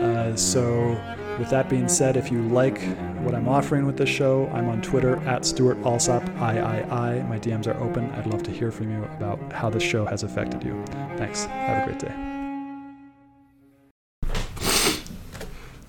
uh, so, with that being said, if you like what I'm offering with this show, I'm on Twitter at Stewart Alsop III. My DMs are open. I'd love to hear from you about how this show has affected you. Thanks. Have a great day.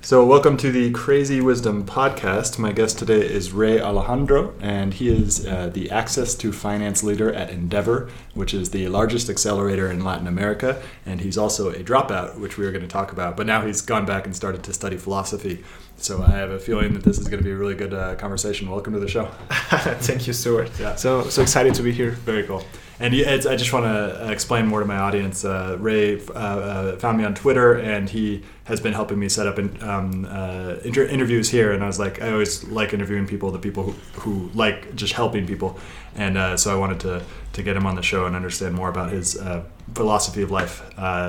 So, welcome to the Crazy Wisdom podcast. My guest today is Ray Alejandro, and he is uh, the Access to Finance leader at Endeavor, which is the largest accelerator in Latin America. And he's also a dropout, which we are going to talk about. But now he's gone back and started to study philosophy. So, I have a feeling that this is going to be a really good uh, conversation. Welcome to the show. Thank you, Stewart. Yeah. So, so excited to be here. Very cool. And I just want to explain more to my audience. Uh, Ray uh, uh, found me on Twitter, and he has been helping me set up in, um, uh, inter- interviews here. And I was like, I always like interviewing people, the people who, who like just helping people. And uh, so I wanted to, to get him on the show and understand more about his uh, philosophy of life.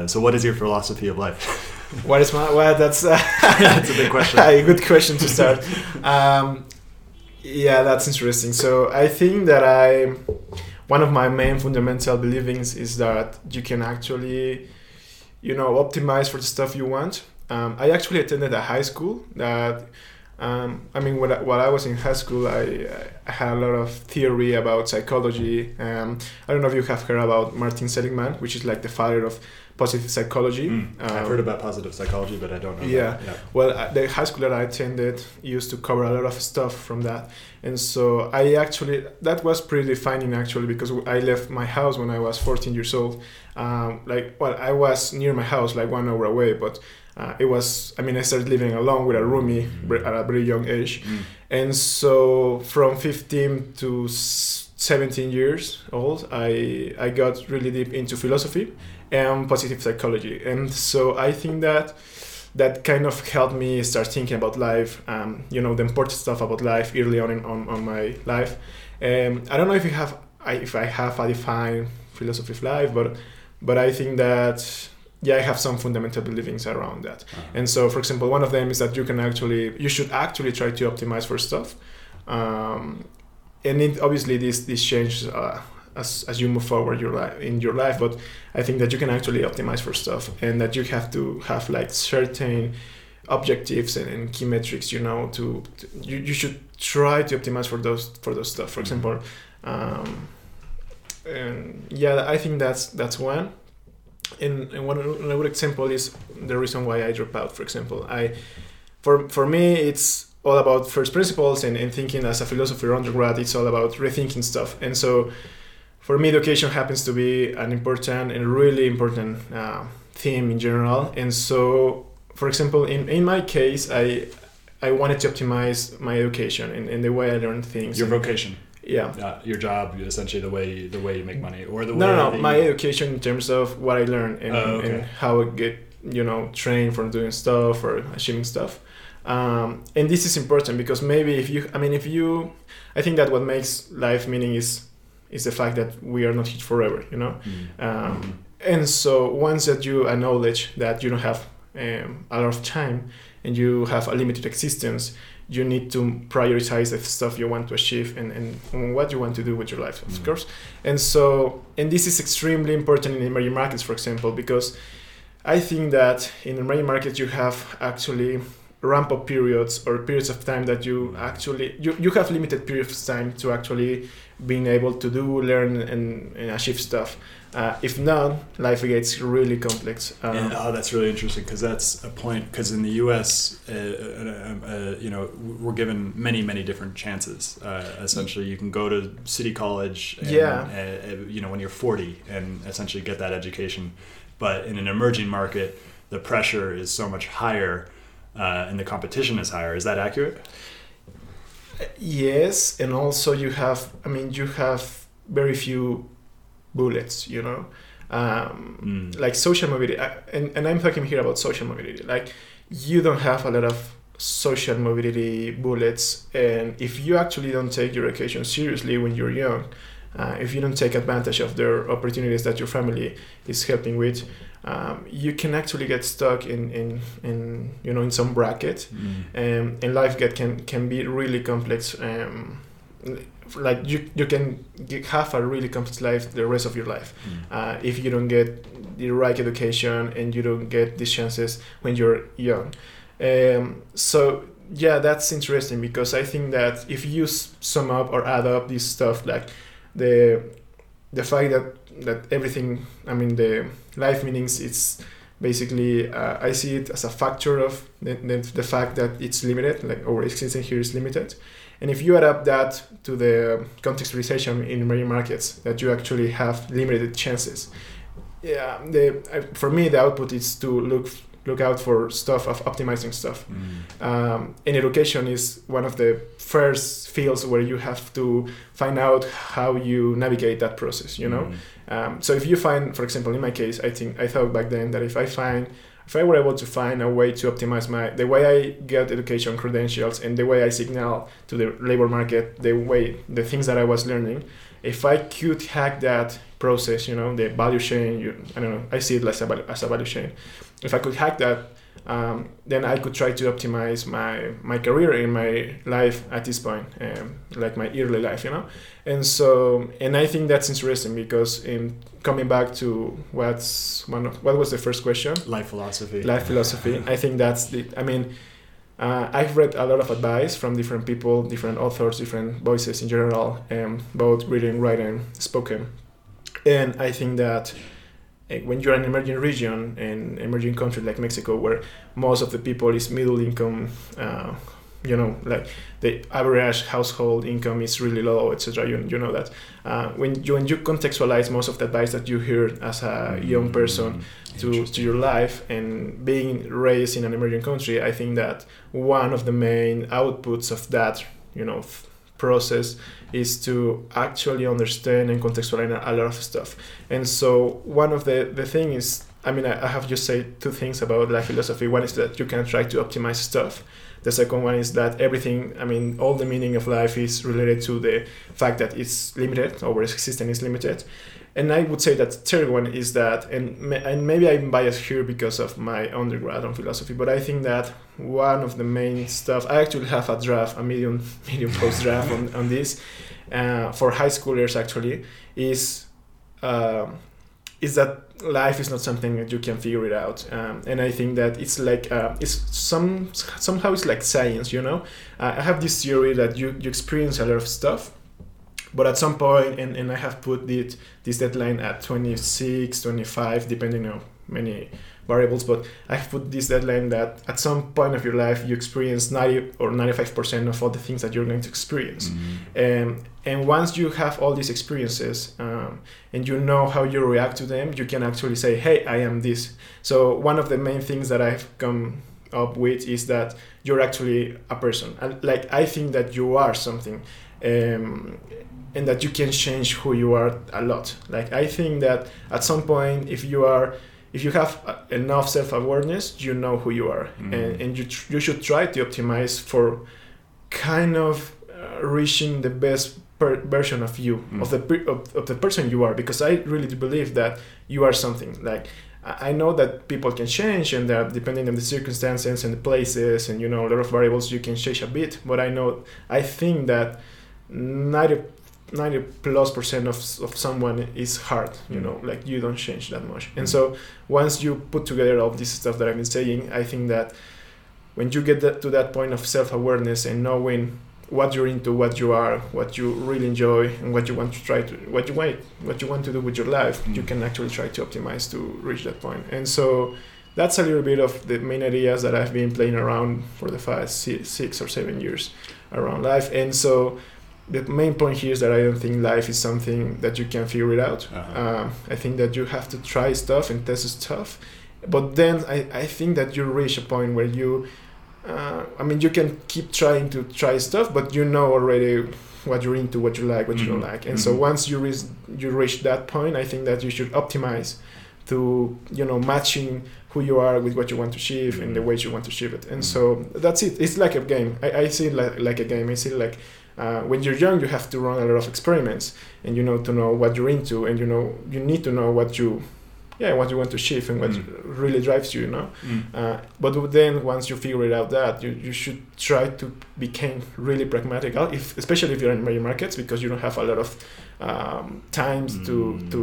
so, what is your philosophy of life? what is my well? That's that's a big question. a good question to start. Um, yeah, that's interesting. So I think that I one of my main fundamental beliefs is that you can actually, you know, optimize for the stuff you want. Um, I actually attended a high school that, um, I mean, when I, while I was in high school, I, I had a lot of theory about psychology. Um, I don't know if you have heard about Martin Seligman, which is like the father of positive psychology. Mm. Um, I've heard about positive psychology, but I don't know. Yeah. yeah. Well, uh, the high school that I attended used to cover a lot of stuff from that, and so I actually that was pretty defining actually because I left my house when I was 14 years old. Um, like, well, I was near my house, like one hour away, but. Uh, it was i mean i started living alone with a roomie mm. at a very young age mm. and so from 15 to 17 years old i i got really deep into philosophy and positive psychology. And so I think that that kind of helped me start thinking about life, um, you know, the important stuff about life early on in on, on my life. Um, I don't know if you have if I have a defined philosophy of life, but but I think that yeah, I have some fundamental beliefs around that. Uh-huh. And so, for example, one of them is that you can actually you should actually try to optimize for stuff. Um, and it, obviously this this changes uh, as, as you move forward your life in your life but i think that you can actually optimize for stuff and that you have to have like certain objectives and, and key metrics you know to, to, you, you should try to optimize for those for those stuff. For mm-hmm. example um, and yeah i think that's that's one. And, and one another example is the reason why i drop out for example. I for for me it's all about first principles and, and thinking as a philosopher undergrad it's all about rethinking stuff. And so for me, education happens to be an important and really important uh, theme in general. And so, for example, in, in my case, I I wanted to optimize my education and, and the way I learn things. Your vocation. Yeah. Uh, your job, essentially, the way the way you make money, or the way. No, no, no. My education in terms of what I learn and, oh, okay. and how I get you know trained from doing stuff or achieving stuff. Um, and this is important because maybe if you, I mean, if you, I think that what makes life meaning is is the fact that we are not here forever, you know. Mm-hmm. Um, and so once that you acknowledge that you don't have um, a lot of time and you have a limited existence, you need to prioritize the stuff you want to achieve and, and what you want to do with your life, of mm-hmm. course. And so, and this is extremely important in emerging markets, for example, because I think that in emerging markets you have actually ramp up periods or periods of time that you actually you, you have limited periods of time to actually being able to do learn and, and achieve stuff. Uh, if not life gets really complex. Um, and, oh that's really interesting because that's a point because in the us uh, uh, uh, you know we're given many many different chances. Uh, essentially you can go to city college and, Yeah. uh, you know when you're 40 and essentially get that education. But in an emerging market the pressure is so much higher uh, and the competition is higher. Is that accurate yes and also you have i mean you have very few bullets you know um, Mm. like social mobility and, and i'm talking here about social mobility like you don't have a lot of social mobility bullets and if you actually don't take your education seriously when you're young uh, if you don't take advantage of the opportunities that your family is helping with um, you can actually get stuck in, in, in you know in some bracket Mm. um, and life get can can be really complex um, like you you can have a really complex life the rest of your life Mm. uh, if you don't get the right education and you don't get these chances when you're young um, so yeah that's interesting because i think that if you sum up or add up this stuff like the the fact that that everything i mean the life meanings it's basically uh, i see it as a factor of the, the, fact that it's limited like our existence here is limited. And if you up that to the contextualization in emerging markets that you actually have limited chances. Yeah the for me the output is to look look out for stuff of optimizing stuff Mm. um, and education is one of the first fields where you have to find out how you navigate that process you know Mm. um, so if you find for example in my case i think i thought back then that if i find if i were able to find a way to optimize my the way i get education credentials and the way i signal to the labor market the way the things that i was learning if i could hack that process you know the value chain you, i don't know i see it as a, as a value chain if i could hack that um, then I could try to optimize my my career in my life at this point, um, like my early life, you know. And so, and I think that's interesting because in coming back to what's one of what was the first question, life philosophy life philosophy. I think that's the. I mean, uh, I've read a lot of advice from different people, different authors, different voices in general, um, both reading, writing, spoken, and I think that uh, when you're an emerging region and emerging country like Mexico, where most of the people is middle income, uh, you know, like the average household income is really low, etc. You, you know that uh, when you when you contextualize most of the advice that you hear as a young person to, to your life and being raised in an emerging country, I think that one of the main outputs of that, you know, f- process is to actually understand and contextualize a lot of stuff. And so one of the the thing is, I mean, I, I have just said two things about life philosophy. One is that you can try to optimize stuff. The second one is that everything, I mean, all the meaning of life is related to the fact that it's limited, our existence is limited. And I would say that third one is that, and, and maybe I'm biased here because of my undergrad on philosophy, but I think that one of the main stuff, I actually have a draft, a medium, medium post draft on, on this uh, for high schoolers actually, is um, is that life is not something that you can figure it out. Um, and i think that it's like uh, it's some somehow it's like science you know? Uh, i have this theory that you, you experience a lot of stuff but at some point and, and i have put it, this deadline at 26 25 depending on many variables but i have put this deadline that at some point of your life you experience 90 or 95% of all the things that you're going to experience. Mm. um, and once you have all these experiences um, and you know how you react to them you can actually say hey i am this. So one of the main things that i've come up with is that you're actually a person. And like i think that you are something. Um, and that you can change who you are a lot like i think that at some point if you are if you have enough self-awareness you know who you are Mhm. and, and you, tr- you should try to optimize for kind of uh, reaching the best per- version of you Mm. of the per- of, of the person you are because i really do believe that you are something like I I know that people can change and that depending on the circumstances and the places and you know a lot of variables you can change a bit but i know i think that 90 90 plus percent of, of someone is hard you Mm. know like you don't change that much and Mm. so once you put together all this stuff that i've been saying i think that when you get that, to that point of self-awareness and knowing what you're into, what you are, what you really enjoy, and what you want to try to, what you want, what you want to do with your life, Mm. you can actually try to optimize to reach that point. And so that's a little bit of the main ideas that I've been playing around for the past six or seven years around life. And so the main point here is that I don't think life is something that you can figure it out. Uh-huh. Um, I think that you have to try stuff and test stuff. But then I, I think that you reach a point where you, uh, I mean, you can keep trying to try stuff, but you know already what you're into, what you like, what you don't Mhm. like. And so Mhm. once you reach, you reach that point, I think that you should optimize to, you know, matching who you are with what you want to achieve and the Mhm. ways you want to achieve it. And Mhm. so that's it. It's like a game. I, I see it like, like a game. I see it like uh, when you're young, you have to run a lot of experiments, and you know to know what you're into, and you know you need to know what you, yeah, what you want to achieve and what Mm. really drives you. You know. Mm. Uh, but then once you figure it out, that you, you should try to become really pragmatic, uh, if, especially if you're in emerging markets, because you don't have a lot of um, times to Mm. to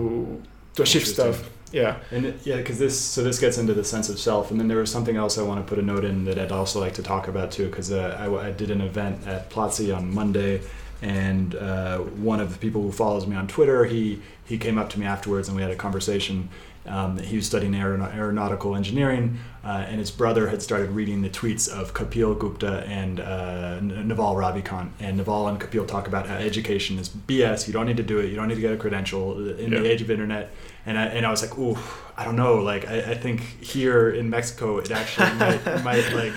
to achieve Interesting. stuff. Yeah. And yeah, because this so this gets into the sense of self, and then there was something else I want to put a note in that I'd also like to talk about too, because uh, I, I did an event at Platzi on Monday, and uh, one of the people who follows me on Twitter, he he came up to me afterwards, and we had a conversation. Um, he was studying aeron- aeronautical engineering, uh, and his brother had started reading the tweets of Kapil Gupta and uh, Naval Ravikant. And Naval and Kapil talk about how education is BS. You don't need to do it. You don't need to get a credential in Yeah. the age of internet. And I, and I was like, ooh, I don't know. Like, I, I think here in Mexico, it actually might, might like.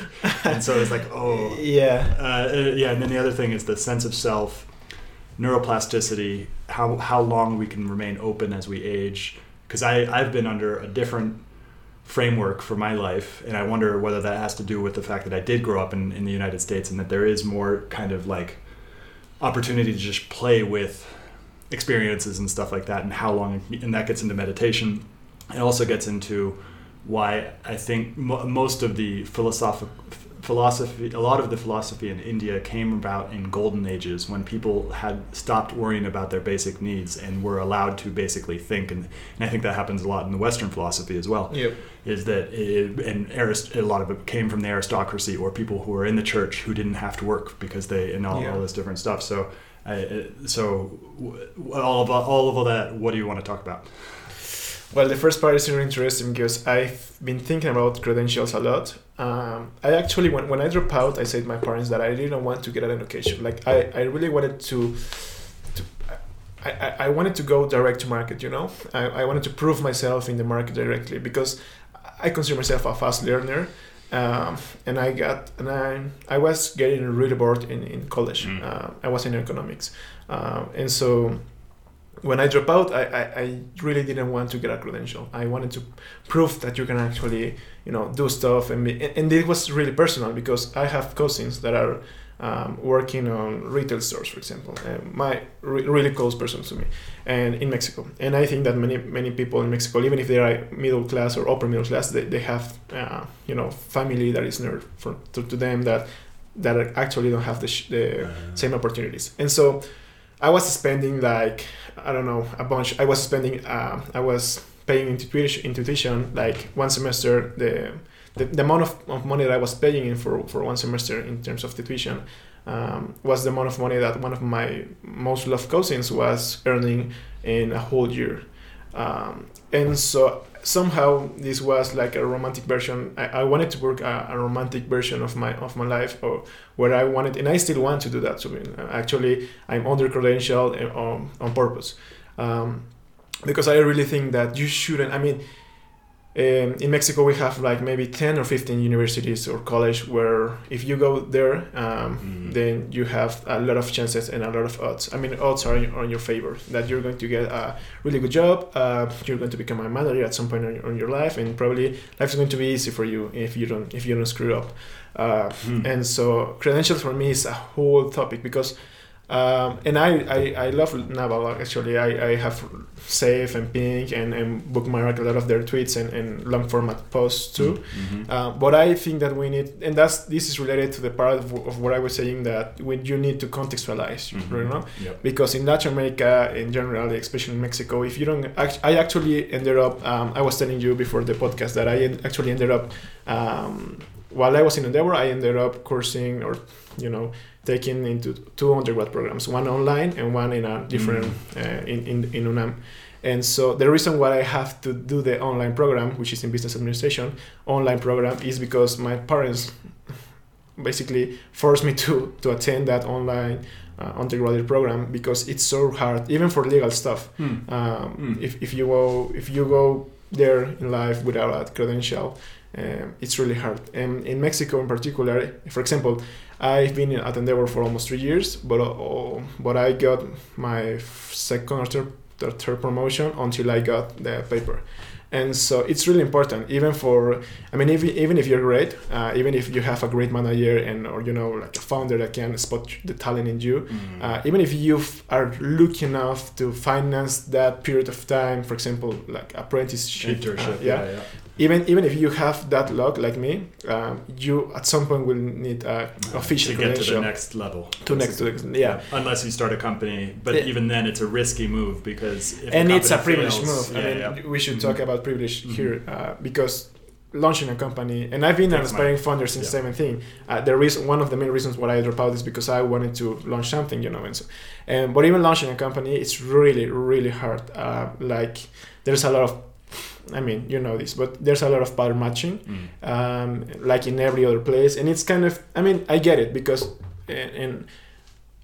And so it's like, oh, Yeah. uh, uh, yeah. And then the other thing is the sense of self, neuroplasticity, how how long we can remain open as we age. Because I I've been under a different framework for my life, and I wonder whether that has to do with the fact that I did grow up in in the United States, and that there is more kind of like opportunity to just play with experiences and stuff like that, and how long, and that gets into meditation. It also gets into why I think mo- most of the philosophic philosophy, a lot of the philosophy in India came about in golden ages when people had stopped worrying about their basic needs and were allowed to basically think. And, and I think that happens a lot in the Western philosophy as well. Yep. Is that it, and arist- a lot of it came from the aristocracy or people who were in the church who didn't have to work because they and all, Yeah. all this different stuff. So, I, uh, so all of all of all that. What do you want to talk about? Well, the first part is really interesting because I've been thinking about credentials a lot. Um, I actually, when, when I dropped out, I said to my parents that I didn't want to get an education. Like, I, I really wanted to, to I, I, I wanted to go direct to market, you know? I, I wanted to prove myself in the market directly because I consider myself a fast learner. Um, and I got, and I, I was getting really bored in, in college. Mm. Uh, I was in economics. Um, and so when I dropped out, I, I, I really didn't want to get a credential. I wanted to prove that you can actually, you know, do stuff. And, be, and it was really personal because I have cousins that are um, working on retail stores, for example. Uh, my re- really close person to me, and in Mexico. And I think that many many people in Mexico, even if they are middle class or upper middle class, they, they have uh, you know family that is near for, to, to them that that actually don't have the, sh- the same opportunities. And so I was spending like I don't know a bunch. I was spending uh, I was paying into tuition, like one semester the. The, the amount of, of money that I was paying in for, for one semester in terms of the tuition um, was the amount of money that one of my most loved cousins was earning in a whole year. Um, and so somehow this was like a romantic version. I, I wanted to work a, a, romantic version of my of my life, or where I wanted, and I still want to do that. So actually, I'm under credential on, on purpose, um, because I really think that you shouldn't. I mean. Um, in Mexico, we have like maybe 10 or 15 universities or college where if you go there, um, mm. then you have a lot of chances and a lot of odds. I mean, odds are on your favor that you're going to get a really good job, uh, you're going to become a manager at some point in your, in your life, and probably life is going to be easy for you if you don't if you don't screw up. Uh, mm. And so, credentials for me is a whole topic because. Um, and I, I, I love Naval actually. I, I have Save and Pink and, and bookmark a lot of their tweets and, and long format posts too. Mm-hmm. Uh, but I think that we need, and that's this is related to the part of, of what I was saying that when you need to contextualize, mm-hmm. you know, yep. because in Latin America in general, especially in Mexico, if you don't, I actually ended up. Um, I was telling you before the podcast that I actually ended up. Um, while I was in Endeavor, I ended up cursing or you know taking into two undergrad programs, one online and one in a different Mm. uh, in, in in UNAM. And so the reason why I have to do the online program, which is in business administration, online program, is because my parents basically forced me to to attend that online uh, undergraduate program because it's so hard, even for legal stuff. Hmm. Um, Mm. If if you go if you go there in life without a credential, um, it's really hard. And in Mexico, in particular, for example, I've been at Endeavor for almost three years, but uh, but I got my second or third, third promotion until I got the paper. And so it's really important, even for, I mean, if, even if you're great, uh, even if you have a great manager and or you know like a founder that can spot the talent in you, Mm. uh, even if you are lucky enough to finance that period of time, for example, like apprenticeship, uh, Internship. yeah, yeah, yeah. Even even if you have that luck like me, um, you at some point will need a official to get to the next level. to next to the, yeah. Unless you start a company, but Yeah. even then, it's a risky move because if and the it's a privileged fails- move. I mean, yeah. we should talk about privilege Mhm. here uh, because launching a company, and I've been an aspiring founder since Yeah. 17. Uh, the reason, one of the main reasons why I dropped out is because I wanted to launch something, you know. And so, and but even launching a company, it's really, really hard. Uh, like there's a lot of, I mean, you know this, but there's a lot of pattern matching Mm. um, like in every other place. And it's kind of, I mean, I get it because, and, and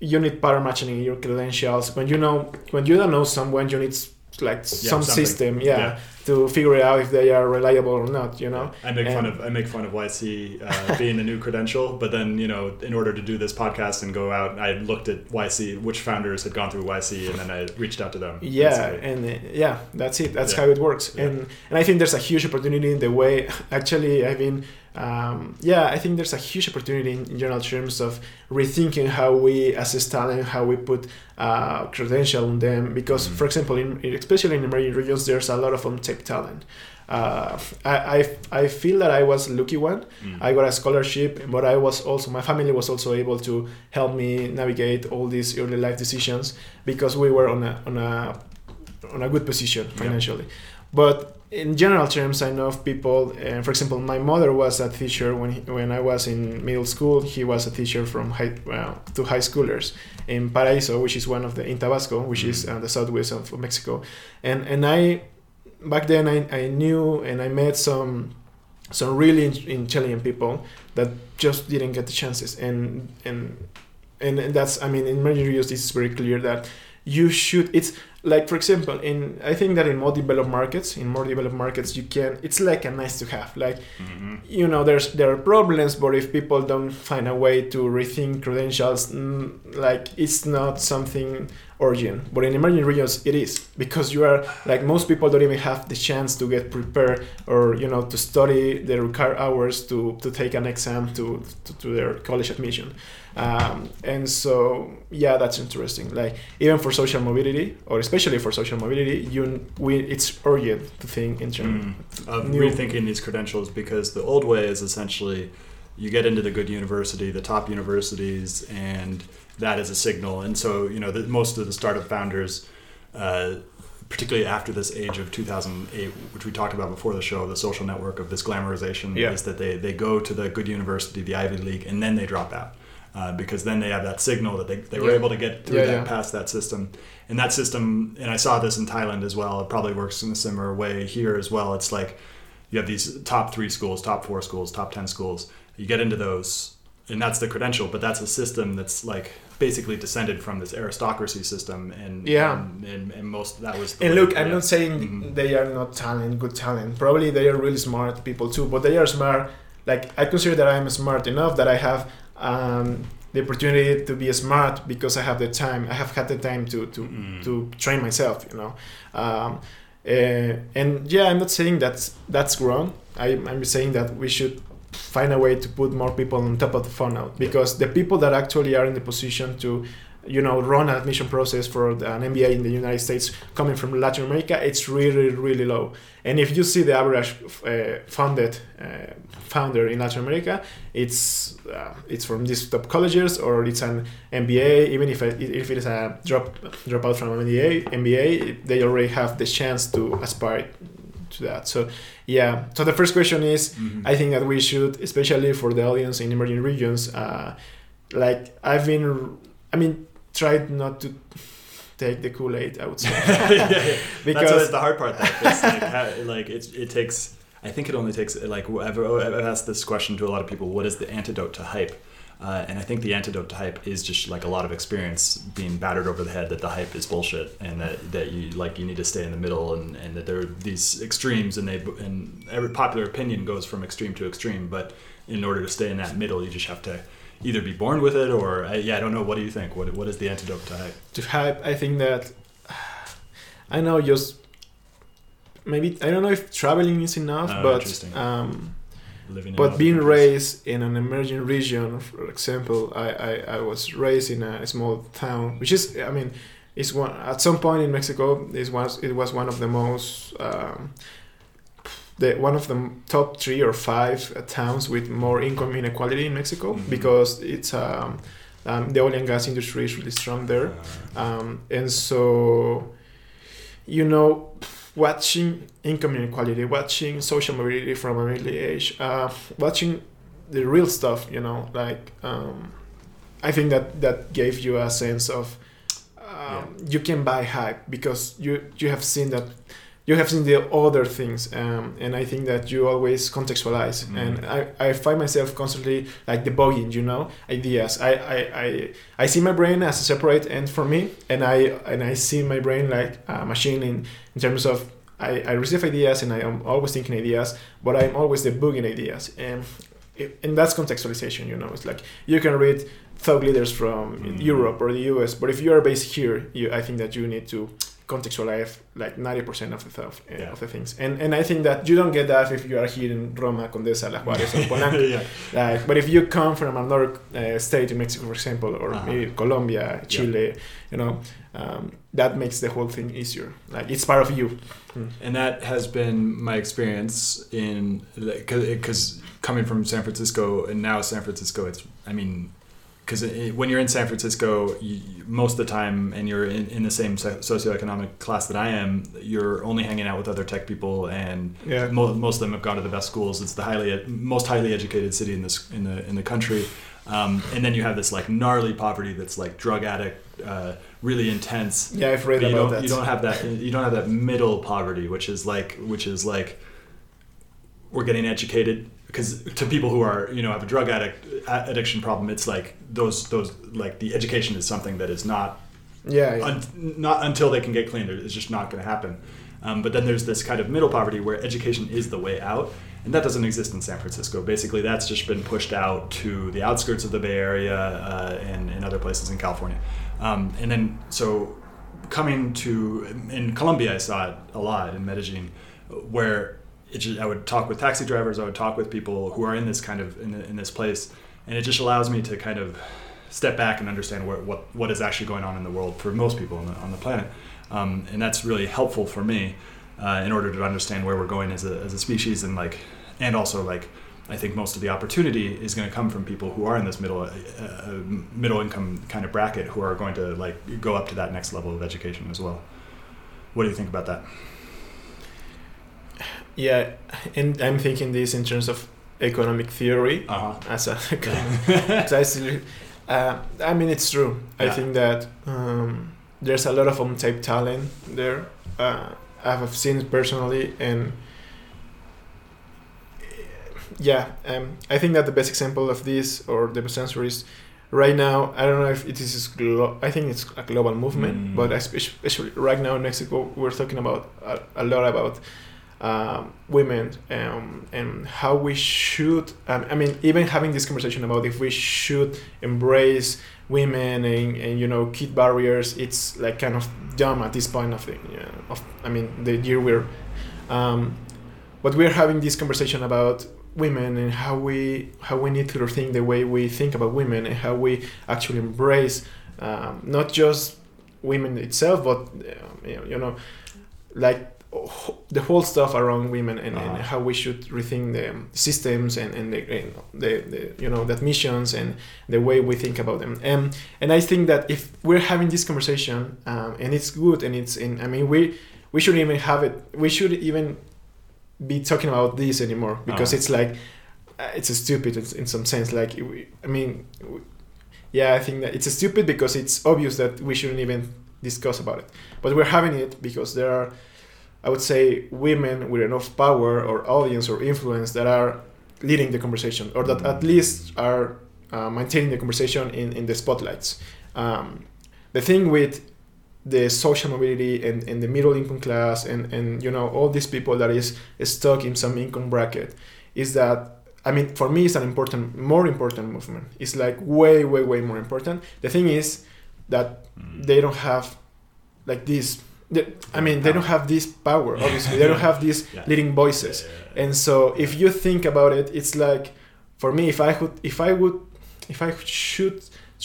you need pattern matching in your credentials. When you know, when you don't know someone, you need like some something. system, yeah, Yeah. To figure out if they are reliable or not. You know. I make fun of I make fun of YC uh, being a new credential, but then you know, in order to do this podcast and go out, I looked at YC, which founders had gone through YC, and then I reached out to them. Yeah, basically. and uh, yeah, that's it. That's Yeah. how it works. Yeah. And and I think there's a huge opportunity in the way. Actually, I've been. Um, yeah, I think there's a huge opportunity in, in general terms of rethinking how we assess talent, how we put uh, credential on them. Because, Mhm. for example, in, in- especially in emerging regions, there's a lot of untapped talent. Uh, I, I I feel that I was lucky one. Mm. I got a scholarship, but I was also my family was also able to help me navigate all these early life decisions because we were on a on a on a good position Yeah. financially. But in general terms, I know of people. And for example, my mother was a teacher when he, when I was in middle school. He was a teacher from high well, to high schoolers in Paraíso, which is one of the in Tabasco, which is Mhm. uh, the southwest of Mexico. And and I back then I, I knew and I met some some really in- intelligent people that just didn't get the chances and and and that's I mean in many areas this is very clear that you should it's like for example in I think that in more developed markets in more developed markets you can it's like a nice to have like Mhm. you know there's there are problems but if people don't find a way to rethink credentials like it's not something urgent but in emerging regions it is. Because you are like most people don't even have the chance to get prepared or you know to study the required hours to to take an exam to to, to their college admission. Um, and so yeah that's interesting. Like even for social mobility or especially for social mobility you we it's urgent to think in terms Mm. of new- rethinking these credentials because the old way is essentially you get into the good university, the top universities, and that is a signal. And so, you know, the, most of the startup founders, uh, particularly after this age of 2008, which we talked about before the show, the social network of this glamorization, Yeah. is that they, they go to the good university, the Ivy League, and then they drop out. Uh, because then they have that signal that they, they were Yeah. able to get through Yeah, that past that system and that system and i saw this in thailand as well it probably works in a similar way here as well it's like you have these top three schools top four schools top 10 schools you get into those and that's the credential but that's a system that's like basically descended from this aristocracy system and Yeah. and, and, and most that was And look, I'm not saying Mhm. they are not talent, good talent. Probably they are really smart people too, but they are smart. Like I consider that I'm smart enough that I have um, the opportunity to be smart because I have the time. I have had the time to to, Mm. to train myself. You know, um, uh, and yeah, I'm not saying that's that's wrong. I, I'm saying that we should find a way to put more people on top of the funnel because the people that actually are in the position to you know run an admission process for an MBA in the United States coming from Latin America it's really really low. And if you see the average uh, uh, founder in Latin America it's uh, it's from these top colleges or it's an MBA even if it, if it is a drop dropout from an MBA MBA they already have the chance to aspire to that. So yeah. So the first question is, Mhm. I think that we should, especially for the audience in emerging regions, uh, like I've been, I mean, try not to take the Kool Aid. I would say yeah, yeah. That's the hard part. It's like, how, like it, it takes. I think it only takes like I've, I've asked this question to a lot of people. What is the antidote to hype? Uh, and I think the antidote to hype is just like a lot of experience being battered over the head that the hype is bullshit and that, that you like you need to stay in the middle and, and that there are these extremes and they and every popular opinion goes from extreme to extreme. But in order to stay in that middle, you just have to either be born with it or yeah, I don't know. What do you think? What what is the antidote to hype? to hype, I think that I know just maybe I don't know if traveling is enough, Oh, but um, but being countries. raised in an emerging region, for example, I, I, I was raised in a small town, which is I mean, it's one at some point in Mexico. It was it was one of the most um, the one of the top three or five uh, towns with more income inequality in Mexico Mhm. because it's um, um, the oil and gas industry is really strong there. Uh, Um, and so, you know, watching income inequality, watching social mobility from an early age, uh, watching the real stuff, you know, like um, I think that that gave you a sense of um, you can buy hype because you you have seen that you have seen the other things um, and i think that you always contextualize Mm. and I, I find myself constantly like debugging you know ideas I, I, I, I see my brain as a separate end for me and i and i see my brain like a machine in, in terms of I, I receive ideas and i am always thinking ideas but i'm always debugging ideas and and that's contextualization you know it's like you can read thought leaders from Mm. europe or the us but if you are based here you, i think that you need to contextualize like 90% of the stuff uh, Yeah. of the things and and i think that you don't get that if you are here in roma condesa la juarez or polanco yeah. like, but if you come from another uh, state in mexico for example or Uh-huh. maybe colombia chile you know um, that makes the whole thing easier like it's part of you And that has been my experience in because coming from San Francisco and now San Francisco, it's I mean, because when you're in San Francisco, you, most of the time, and you're in, in the same socioeconomic class that I am, you're only hanging out with other tech people, and yeah mo- most of them have gone to the best schools. It's the highly most highly educated city in this in the in the country. Um, and then you have this like gnarly poverty that's like drug addict, uh, really intense yeah i've read but you about don't, that you don't have that you don't have that middle poverty which is like which is like we're getting educated because to people who are you know have a drug addict a- addiction problem it's like those those like the education is something that is not yeah, yeah. un, not until they can get clean it's just not going to happen um, but then there's this kind of middle poverty where education is the way out and that doesn't exist in San Francisco. Basically, that's just been pushed out to the outskirts of the Bay Area uh, and, and other places in California. Um, and then, so coming to in Colombia, I saw it a lot in Medellin, where just, I would talk with taxi drivers, I would talk with people who are in this kind of in, in this place, and it just allows me to kind of step back and understand where, what what is actually going on in the world for most people on the, on the planet, um, and that's really helpful for me uh, in order to understand where we're going as a, as a species and like and also like I think most of the opportunity is going to come from people who are in this middle uh, uh, middle income kind of bracket who are going to like go up to that next level of education as well. What do you think about that? Yeah and i'm thinking this in terms of economic theory Uh huh. as a precisely uh, i mean it's true i think that um, there's a lot of untapped talent there uh, i've seen it personally and yeah um, i think that the best example of this or the best answer is right now i don't know if it is glo- i think it's a global movement Mm. but especially right now in mexico we're talking about a, a lot about um, women um, and how we should um, i mean even having this conversation about if we should embrace women and, and you know keep barriers it's like kind of dumb at this point of the yeah, of i mean the year we're um, but we're having this conversation about women and how we how we need to rethink the way we think about women and how we actually embrace um, not just women itself but uh, you know like the whole stuff around women and, and Uh-huh. how we should rethink the systems and, and the, and the, the you know the missions and the way we think about them and and I think that if we're having this conversation um, and it's good and it's in I mean we we shouldn't even have it we should even be talking about this anymore because Oh. it's like uh, it's stupid in, in some sense. Like I mean, yeah, I think that it's stupid because it's obvious that we shouldn't even discuss about it. But we're having it because there are, I would say, women with enough power or audience or influence that are leading the conversation or that at least are uh, maintaining the conversation in, in the spotlights. Um, the thing with the social mobility and, and the middle income class and, and you know all these people that is stuck in some income bracket is that I mean for me it's an important more important movement. It's like way way way more important. The thing is that they don't have like this I mean they don't have this power obviously. They don't have these Yeah. leading voices. Yeah. and so if you think about it it's like for me if i could if i would if i should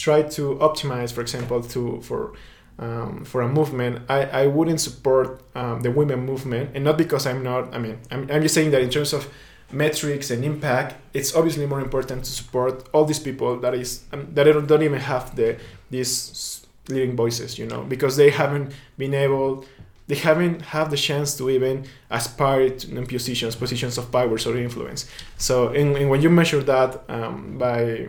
try to optimize for example to for um, for a movement i i wouldn't support um, the women movement. And not because i'm not i mean I'm, I'm just saying that in terms of metrics and impact it's obviously more important to support all these people that is um, that don't, don't even have the these leading voices you know because they haven't been able they haven't had the chance to even aspire to positions positions of power or influence. So and when you measure that um, by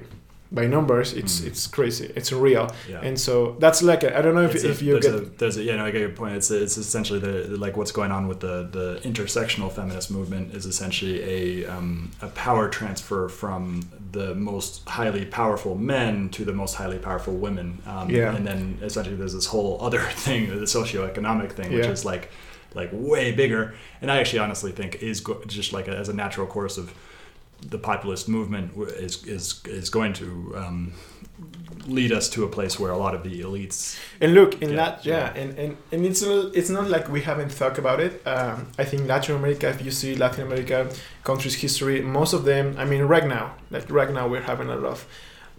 by numbers it's Mm. it's crazy it's real Yeah. and so that's like a, i don't know if, It's if you there's get a, there's a, yeah, no, I get your point. It's it's essentially the like what's going on with the the intersectional feminist movement is essentially a um, a power transfer from the most highly powerful men to the most highly powerful women. Um, Yeah. And then essentially there's this whole other thing, the socioeconomic thing, which Yeah. is like like way bigger. And I actually honestly think is go- just like a, as a natural course of the populist movement is is is going to um, lead us to a place where a lot of the elites And look, in Yeah, that, yeah, And, and and it's not, it's not like we haven't thought about it. Um, I think Latin America, if you see Latin America countries' history, most of them, I mean, right now, like right now, we're having a lot of,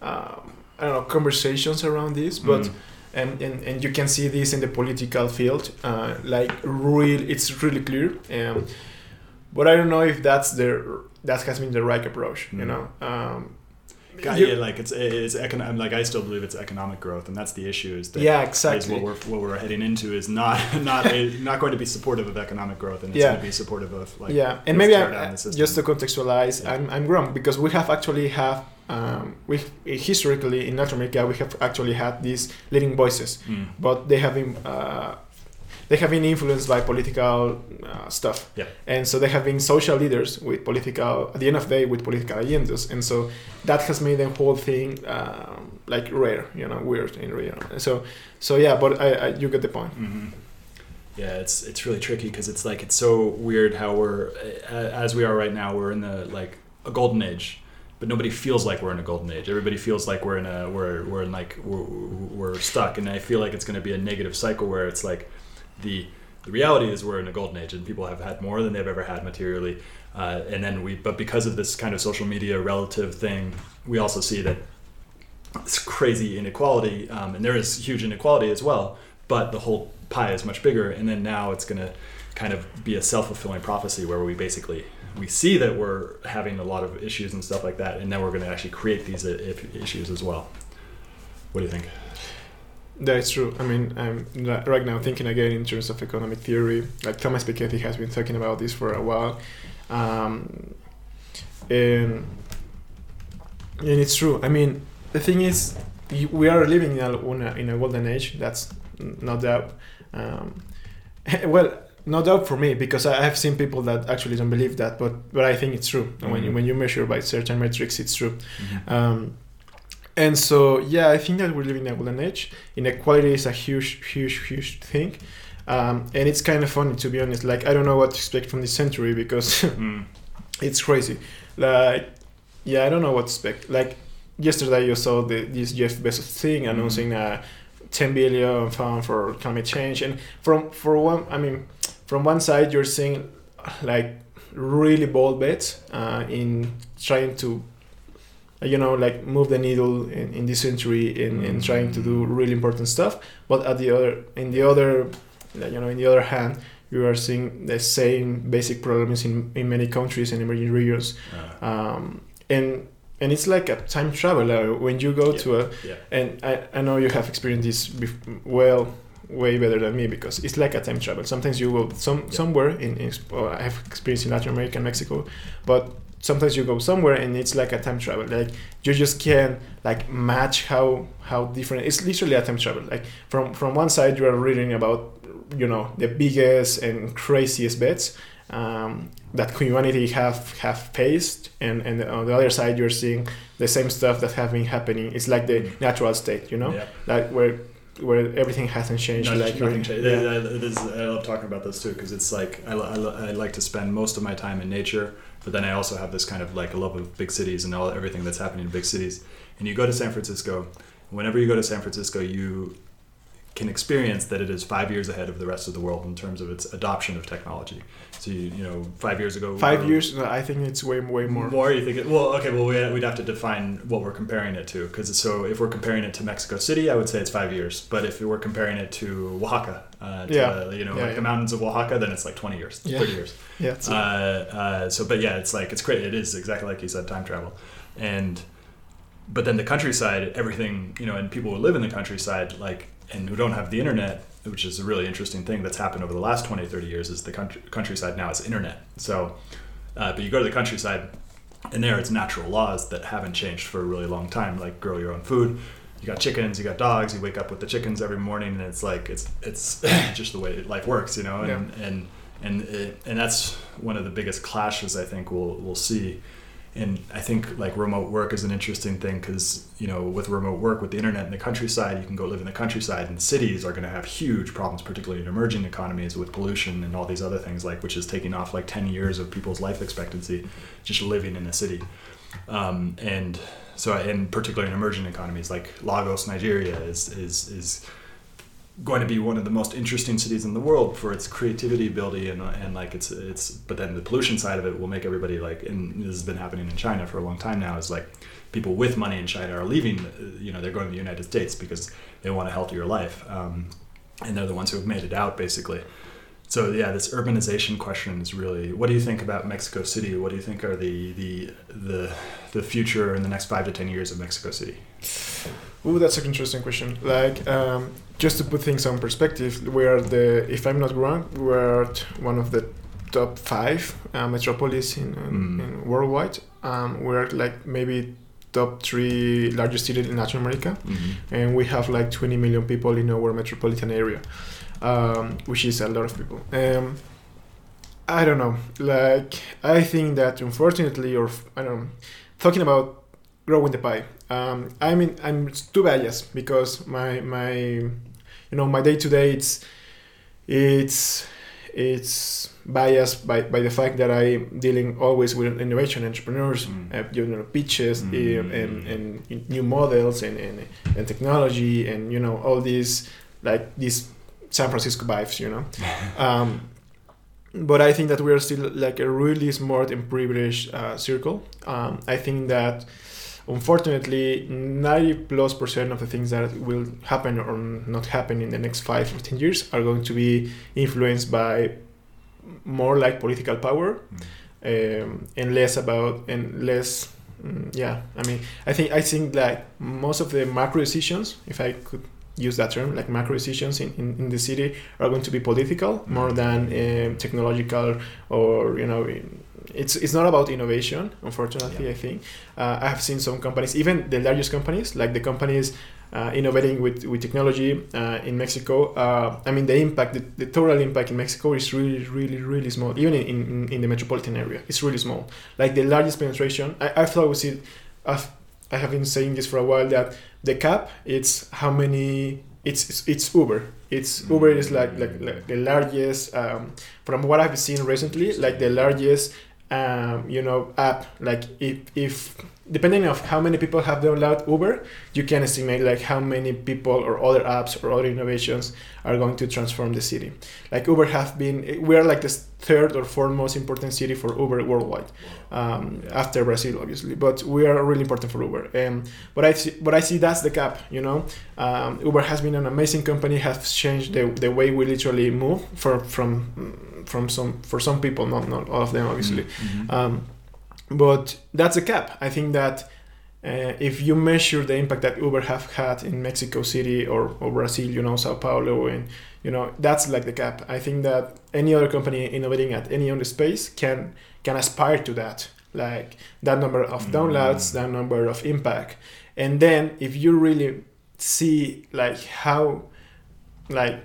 um, I don't know, conversations around this, but. Mm. And, and, and you can see this in the political field, uh, like real, it's really clear. Um, but I don't know if that's the that has been the right approach. You Mm. know, um, God, yeah, like it's it's economic. Like I still believe it's economic growth, and that's the issue. Is that yeah, is exactly. what we're what we're heading into is not not a, not going to be supportive of economic growth, and it's Yeah. going to be supportive of like yeah, and maybe I, down I- the system. just to contextualize, Yeah. I'm, I'm wrong because we have actually have um, we historically in North America we have actually had these leading voices, Mm. but they have been uh, they have been influenced by political uh, stuff, Yeah. and so they have been social leaders with political at the end of the day with political agendas, and so that has made the whole thing um, like rare, you know, weird in real. So so yeah, but I, I you get the point. hmm Yeah, it's it's really tricky because it's like it's so weird how we're as we are right now. We're in the like a golden age, but nobody feels like we're in a golden age. Everybody feels like we're in a we're we're in like we're, we're stuck, and I feel like it's going to be a negative cycle where it's like the the reality is we're in a golden age, and people have had more than they've ever had materially, uh, and then we but because of this kind of social media relative thing, we also see that it's crazy inequality, um, and there is huge inequality as well. But the whole pie is much bigger, and then now it's going to kind of be a self fulfilling prophecy where we basically we see that we're having a lot of issues and stuff like that, and then we're going to actually create these uh, issues as well. What do you think? That's true. I mean, I'm right now thinking again in terms of economic theory. Like Thomas Piketty has been talking about this for a while, um, and and it's true. I mean, the thing is, we are living in a in a, in a golden age. That's no doubt. Um, well, no doubt for me because I have seen people that actually don't believe that, but but I think it's true. And When you Mhm. when you measure by certain metrics, it's true. Um, and so, yeah, I think that we're living in a golden age. Inequality is a huge, huge, huge thing. Um, and it's kind of funny, to be honest. Like, I don't know what to expect from this century because Mm. it's crazy. Like, yeah, I don't know what to expect. Like, yesterday you saw the, this Jeff Bezos thing announcing a 10 billion fund for climate change. And from, for one, I mean, from one side, you're seeing like really bold bets uh, in trying to you know like move the needle in, in this century in, in trying to do really important stuff but at the other in the other you know in the other hand you are seeing the same basic problems in, in many countries and emerging regions Uh, um, and and it's like a time travel uh, when you go Yeah. to a yeah. and I, I know you have experienced this bef- well way better than me because it's like a time travel. Sometimes you go some somewhere in, in I have experience in Latin America and Mexico, but sometimes you go somewhere and it's like a time travel. Like you just can't like match how how different. It's literally a time travel. Like from from one side you are reading about you know the biggest and craziest bets. Um, that humanity have have faced, and and on the other side you're seeing the same stuff that have been happening. It's like the natural state, you know, Yeah. like where where everything hasn't changed. No, like nothing changed. yeah. It is, I love talking about this too because it's like I, I, I like to spend most of my time in nature, but then I also have this kind of like a love of big cities and all everything that's happening in big cities. And you go to San Francisco. Whenever you go to San Francisco, you can experience that it is five years ahead of the rest of the world in terms of its adoption of technology. So you, you know, five years ago, Five years, no, I think it's way way more. more. You think? It, well, okay. Well, we, we'd have to define what we're comparing it to, because so if we're comparing it to Mexico City, I would say it's five years. But if we're comparing it to Oaxaca, uh, to, Yeah. you know, Yeah, like yeah. the mountains of Oaxaca, then it's like twenty years, Yeah. thirty years. Yeah, Uh, uh, so, but yeah, it's like it's great. It is exactly like you said, time travel, and but then the countryside, everything you know, and people who live in the countryside, like and who don't have the internet, which is a really interesting thing that's happened over the last 20, 30 years, is the country, countryside now is internet. So, uh, but you go to the countryside, and there it's natural laws that haven't changed for a really long time, like grow your own food. You got chickens, you got dogs. You wake up with the chickens every morning, and it's like it's it's just the way life works, you know. And and and it, and that's one of the biggest clashes I think we'll we'll see. And I think like remote work is an interesting thing because you know with remote work with the internet in the countryside, you can go live in the countryside, and cities are going to have huge problems, particularly in emerging economies with pollution and all these other things, like which is taking off like ten years of people's life expectancy just living in a city. Um, and so, in particular, in emerging economies like Lagos, Nigeria, is is is going to be one of the most interesting cities in the world for its creativity ability and, and like it's it's but then the pollution side of it will make everybody like and this has been happening in China for a long time now is like people with money in China are leaving uh, you know they're going to the United States because they want a healthier life. Um, and they're the ones who have made it out basically so yeah this urbanization question is really what do you think about Mexico City what do you think are the the the the future in the next five to ten years of Mexico City Oh, that's an interesting question. Like, um, just to put things on perspective, we are the, if I'm not wrong, we're one of the top five uh, metropolis in, in, Mm. in worldwide. Um, we're like maybe top three largest city in Latin America, and we have like 20 million people in our metropolitan area, um, which is a lot of people. Um, I don't know. Like, I think that unfortunately, or I don't know, talking about growing the pie. Um, I mean, I'm too biased because my my, you know, my day to day it's it's it's biased by, by the fact that I'm dealing always with innovation entrepreneurs, Mm. uh, you know, pitches Mm. um, and, and new models and, and, and technology and you know all these like these San Francisco vibes, you know. um, but I think that we are still like a really smart and privileged uh, circle. Um, I think that unfortunately 90 plus percent of the things that will happen or not happen in the next five or ten years are going to be influenced by more like political power um, and less about and less mm, yeah i mean i think i think like most of the macro decisions if i could use that term like macro decisions in, in, in the city are going to be political more than um, technological or you know it's it's not about innovation unfortunately Yeah. i think. Uh, i have seen some companies even the largest companies like the companies uh, innovating with, with technology uh, in Mexico. Uh, I mean, the impact, the, the total impact in Mexico is really, really, really small. Even in, in, in the metropolitan area, it's really small. Like the largest penetration, I, I thought we see, I've, I have been saying this for a while that the cap, it's how many, it's it's, it's Uber. It's Uber is like like, like the largest, um, from what I've seen recently, like the largest, um, you know, app. Like if if depending of how many people have downloaded Uber, you can estimate like how many people or other apps or other innovations are going to transform the city. Like Uber have been, we are like the third or fourth most important city for Uber worldwide, um, Yeah. after Brazil, obviously. But we are really important for Uber. And but I see, but I see that's the cap. You know, um, Uber has been an amazing company, has changed the, the way we literally move for from from some for some people, not not all of them, obviously. Mhm. Um, but that's a cap. I think that uh, if you measure the impact that Uber have had in Mexico City or, or Brazil, you know, Sao Paulo, and you know, that's like the cap. I think that any other company innovating at any other space can can aspire to that, like that number of downloads, that number of impact, and then if you really see like how, like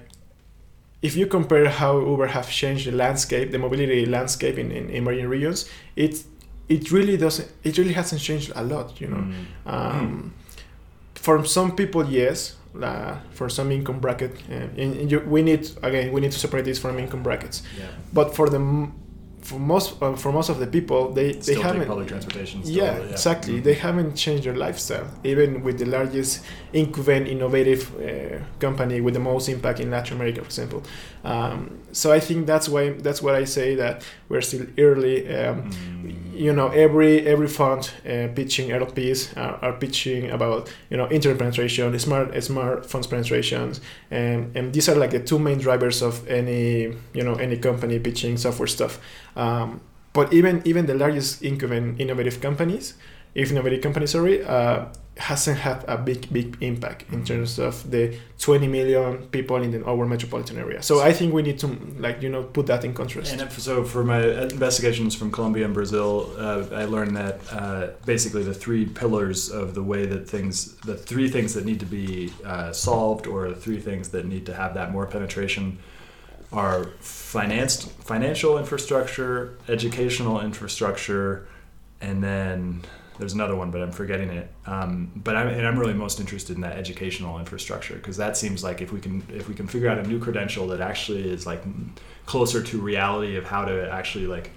if you compare how Uber have changed the landscape, the mobility landscape in, in emerging regions, it it really doesn't. It really hasn't changed a lot, you know. Mm. Um, For some people, yes. Uh, for some income bracket, uh, and, and you, we need again we need to separate this from income brackets. Yeah. But for the for most uh, for most of the people, they they Still haven't. public transportation. Still, yeah, exactly. Mhm. They haven't changed their lifestyle, even with the largest incumbent innovative uh, company with the most impact in Latin America, for example. Um, so I think that's why that's what I say that we're still early. Um, Mm. You know every every fund uh, pitching LPs are, are pitching about you know internet penetration, smart smartphones penetrations, and and these are like the two main drivers of any you know any company pitching software stuff. Um, but even even the largest incumbent innovative companies, if innovative companies, sorry, uh, hasn't had a big big impact in terms of the 20 million people in the our metropolitan area. So I think we need to like you know put that in contrast. And if, so, for my investigations from Colombia and Brazil, uh, I learned that uh, basically the three pillars of the way that things, the three things that need to be uh, solved, or the three things that need to have that more penetration, are financed, financial infrastructure, educational infrastructure, and then there's another one, but I'm forgetting it. Um, but I'm, and I'm really most interested in that educational infrastructure because that seems like if we can if we can figure out a new credential that actually is like closer to reality of how to actually like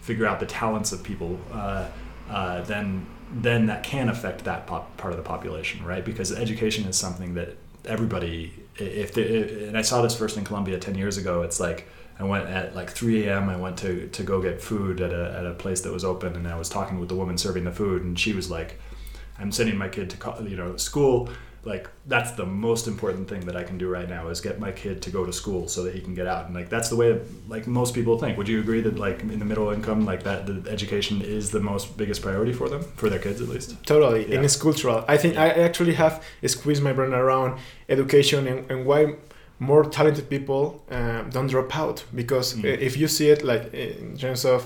figure out the talents of people, uh, uh, then then that can affect that pop, part of the population, right? Because education is something that everybody, if they, and I saw this first in Colombia ten years ago. It's like I went at like 3 a.m. I went to, to go get food at a, at a place that was open, and I was talking with the woman serving the food, and she was like, "I'm sending my kid to you know school. Like that's the most important thing that I can do right now is get my kid to go to school so that he can get out. And like that's the way like most people think. Would you agree that like in the middle income, like that the education is the most biggest priority for them for their kids at least? Totally, Yeah. and it's cultural. I think I actually have squeezed my brain around education and, and why more talented people um, don't drop out. Because Mm. uh, if you see it like in terms of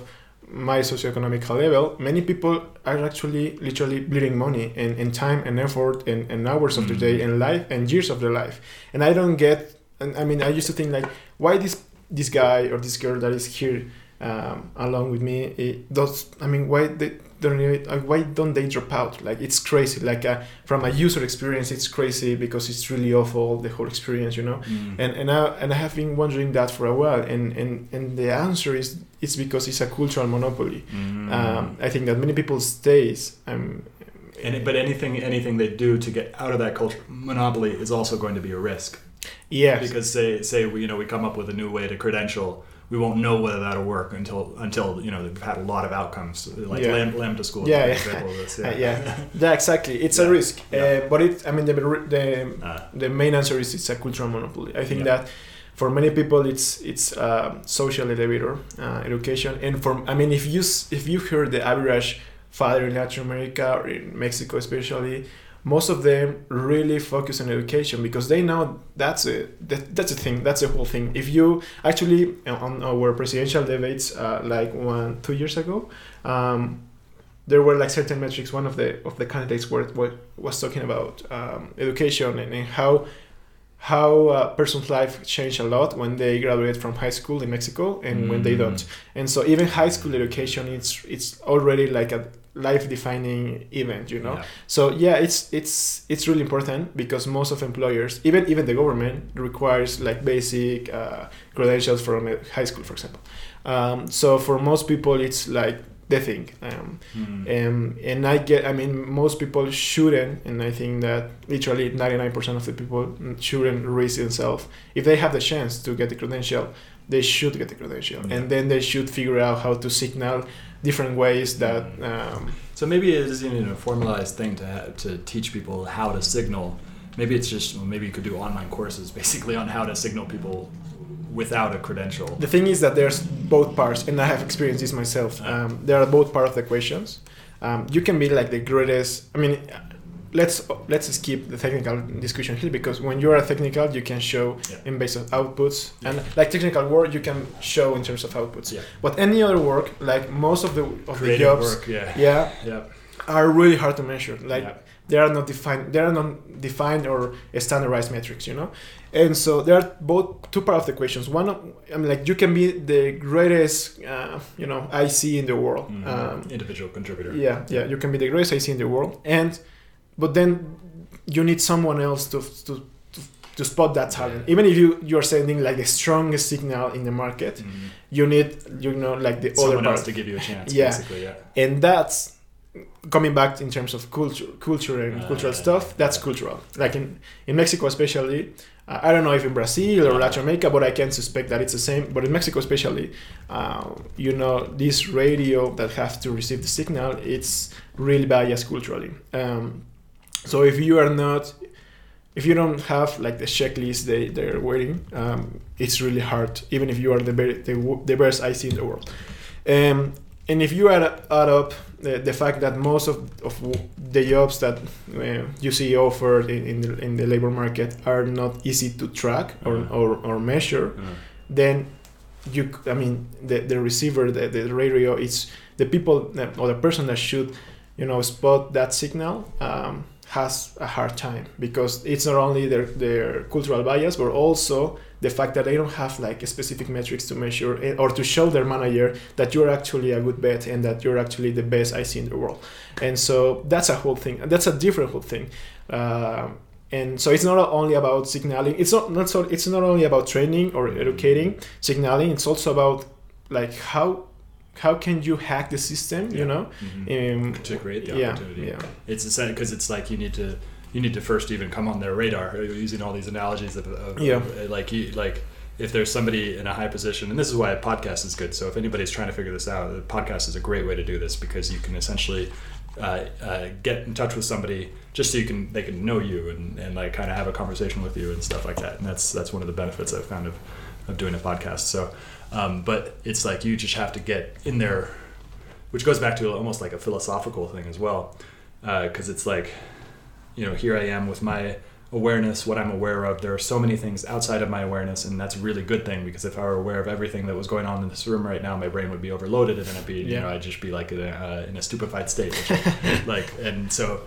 my socioeconomic level, many people are actually literally bleeding money and, and time and effort and, and hours of their Mm. day and life and years of their life. And I don't get. And I mean, I used to think like, why this this guy or this girl that is here um, along with me it does i mean why they don't why don't they drop out? Like it's crazy. Like uh, from a user experience it's crazy because it's really awful the whole experience you know? And and I, and I have been wondering that for a while and and and the answer is it's because it's a cultural monopoly. Mm. um, i think that many people stays um, And, but anything anything they do to get out of that culture monopoly is also going to be a risk. yes. Because say say we you know we come up with a new way to credential, we won't know whether that'll work until until you know they've had a lot of outcomes like Yeah. Lam- Lambda School. Yeah, yeah. this, Uh, yeah. yeah exactly it's a risk Yeah. uh, but it i mean the the Uh, the main answer is it's a cultural monopoly. I think Yeah. that for many people it's it's um, social elevator uh, education, and for I mean if you if you hear the average father in Latin America or in Mexico especially, most of them really focus on education because they know that's a that, that's a thing that's the whole thing. If you actually on our presidential debates uh, like one two years ago. Um, there were like certain metrics. One of the of the candidates were, were was talking about um, education and, and how how a person's life changed a lot when they graduate from high school in Mexico and when they Mm. don't. And so even high school education, it's it's already like a life defining event, you know. yeah. So yeah, it's it's it's really important because most of employers, even even the government, requires like basic uh, credentials from a high school, for example. Um, so for most people, it's like the thing. Um, Mm. um, and I get, I mean, most people shouldn't, and I think that literally 99% of the people shouldn't risk themselves. If they have the chance to get the credential, they should get the credential. Yeah. And then they should figure out how to signal different ways that. Um, So maybe it isn't even a formalized thing to ha- to teach people how to signal. Maybe it's just well, maybe you could do online courses basically on how to signal people without a credential. the thing is that there's both parts, and I have experienced this myself. Um, there are both part of the questions. um, you can be like the greatest. I mean, let's let's skip the technical discussion here because when you are a technical, you can show Yeah. in base of outputs Yeah. and like technical work, you can show in terms of outputs. Yeah. But any other work, like most of the of the jobs, work, yeah. yeah, Yeah. are really hard to measure. Like they are not defined they are not defined or standardized metrics you know and so there are both two parts of the questions one of, i mean like you can be the greatest uh, you know ic in the world Mhm. um, Individual contributor. yeah yeah you can be the greatest ic in the world and but then you need someone else to to to, to spot that talent Yeah. even if you you're sending like the strongest signal in the market Mhm. you need you know like the other Someone part else to give you a chance, Yeah. basically, yeah. and that's coming back in terms of culture culture and Uh, cultural yeah, stuff that's cultural like in in mexico especially uh, i don't know if in brazil or latin america but i can suspect that it's the same but in mexico especially uh, you know this radio that has to receive the signal it's really biased culturally um, so if you are not if you don't have like the checklist they, they're waiting um, it's really hard even if you are the, very, the, the best ic in the world um, and if you add, add up the, the fact that most of, of the jobs that uh, you see offered in, in, the, in the labor market are not easy to track or, Mhm. or, or measure, Uh, then you, I mean, the, the receiver, the, the radio, it's the people or the person that should, you know, spot that signal um, has a hard time because it's not only their, their cultural bias, but also the fact that they don't have like a specific metrics to measure or to show their manager that you're actually a good bet and that you're actually the best IC in the world. And so that's a whole thing. That's a different whole thing. Um and so it's not only about signaling. It's not not so. It's not only about training or educating signaling. It's also about like how how can you hack the system? Yeah. You know. mhm. Um, to create the opportunity. yeah. It's because it's like you need to you need to first even come on their radar. uh, Using all these analogies of, of Yeah. like you like if there's somebody in a high position, and this is why a podcast is good. So if anybody's trying to figure this out, a podcast is a great way to do this because you can essentially uh, uh, get in touch with somebody just so you can they can know you and, and like kind of have a conversation with you and stuff like that. And that's that's one of the benefits I've found of of doing a podcast. So, um, but it's like you just have to get in there, which goes back to almost like a philosophical thing as well, because it's like, you know, here I am with my awareness, what I'm aware of. There are so many things outside of my awareness, and that's a really good thing because if I were aware of everything that was going on in this room right now, my brain would be overloaded, and then I'd be, you Yeah. know, I'd just be like in a, uh, in a stupefied state, which, like, and so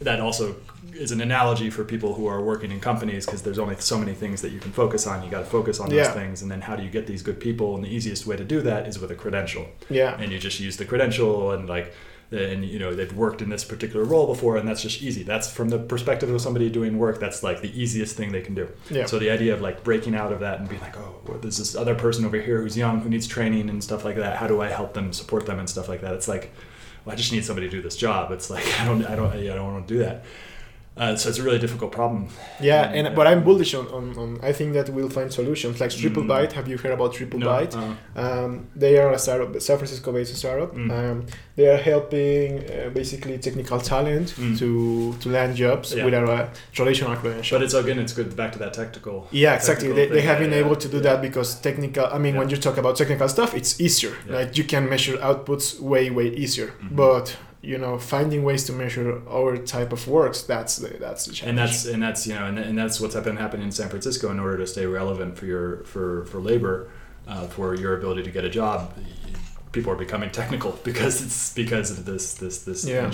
that also is an analogy for people who are working in companies because there's only so many things that you can focus on. You got to focus on those Yeah. things, and then how do you get these good people? And the easiest way to do that is with a credential Yeah. and you just use the credential and like and you know they've worked in this particular role before and that's just easy that's from the perspective of somebody doing work that's like the easiest thing they can do Yeah. so the idea of like breaking out of that and being like oh well, there's this other person over here who's young who needs training and stuff like that how do i help them support them and stuff like that it's like well, i just need somebody to do this job. It's like i don't i don't i don't want to do that uh, so it's a really difficult problem Yeah, And, uh, but I'm bullish on, on, on I think that we'll find solutions like Triple Mm. Byte. Have you heard about Triple no, Byte? uh, Um, they are a startup, a San Francisco-based startup. Mm. Um, they are helping uh, basically technical talent Mm. to to land jobs Yeah. without a traditional credential. but it's again it's good back to that technical yeah, exactly. technical They, they have been yeah, able to do that because technical. I mean, when you talk about technical stuff, it's easier. Like you can measure outputs way way easier. Mhm. But you know, finding ways to measure our type of works that's the that's the challenge. and that's and that's you know and, and that's what's been happening in San Francisco in order to stay relevant for your for for labor uh, for your ability to get a job people are becoming technical because it's because of this this this Yeah.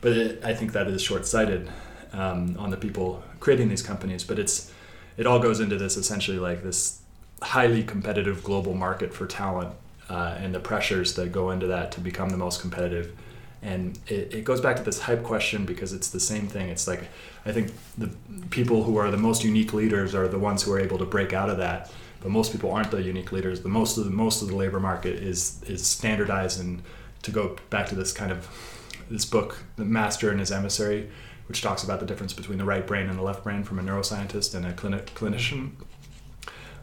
but it, I think that is short-sighted um, on the people creating these companies but it's it all goes into this essentially like this highly competitive global market for talent uh, and the pressures that go into that to become the most competitive and it, it goes back to this hype question because it's the same thing. It's like i think the people who are the most unique leaders are the ones who are able to break out of that. But most people aren't the unique leaders. The most of the most of the labor market is is standardized and to go back to this kind of this book the master and his emissary which talks about the difference between the right brain and the left brain from a neuroscientist and a clinic, clinician.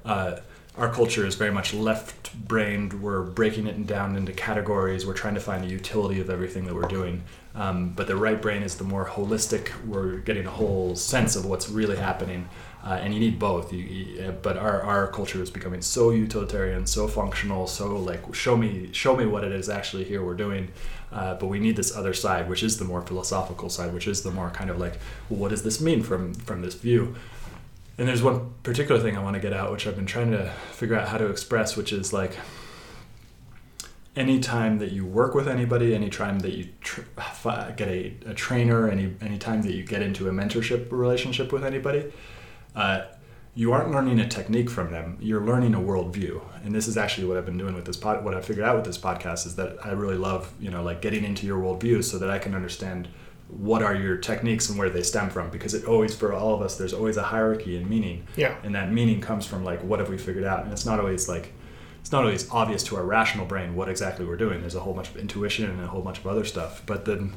Uh, our culture is very much left brained. We're breaking it down into categories. We're trying to find the utility of everything that we're doing. Um, but the right brain is the more holistic. We're getting a whole sense of what's really happening. Uh, and you need both. You, you, but our, our culture is becoming so utilitarian, so functional, so like show me show me what it is actually here we're doing. Uh, but we need this other side, which is the more philosophical side, which is the more kind of like, well, what does this mean from from this view? And there's one particular thing I want to get out, which I've been trying to figure out how to express, which is like anytime that you work with anybody, anytime that you tr- get a, a trainer, any anytime that you get into a mentorship relationship with anybody, uh, you aren't learning a technique from them. You're learning a worldview, and this is actually what I've been doing with this pod. What I figured out with this podcast is that I really love, you know, like getting into your worldview so that I can understand what are your techniques and where they stem from? Because it always for all of us there's always a hierarchy in meaning. Yeah. And that meaning comes from like what have we figured out? And it's not always like it's not always obvious to our rational brain what exactly we're doing. There's a whole bunch of intuition and a whole bunch of other stuff. But then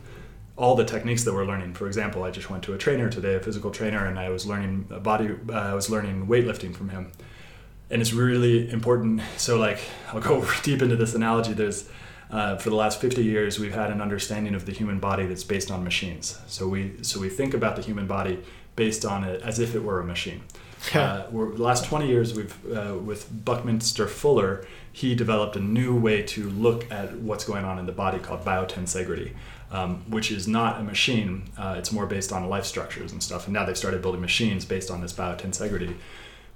all the techniques that we're learning for example i just went to a trainer today a physical trainer and i was learning body uh, i was learning weightlifting from him. And it's really important. So like i'll go deep into this analogy. There's uh, for the last 50 years, we've had an understanding of the human body that's based on machines. So we so we think about the human body based on it as if it were a machine. uh, the last 20 years, we've uh, with Buckminster Fuller, he developed a new way to look at what's going on in the body called biotensegrity. Um, which is not a machine. Uh, it's more based on life structures and stuff. And now they've started building machines based on this biotensegrity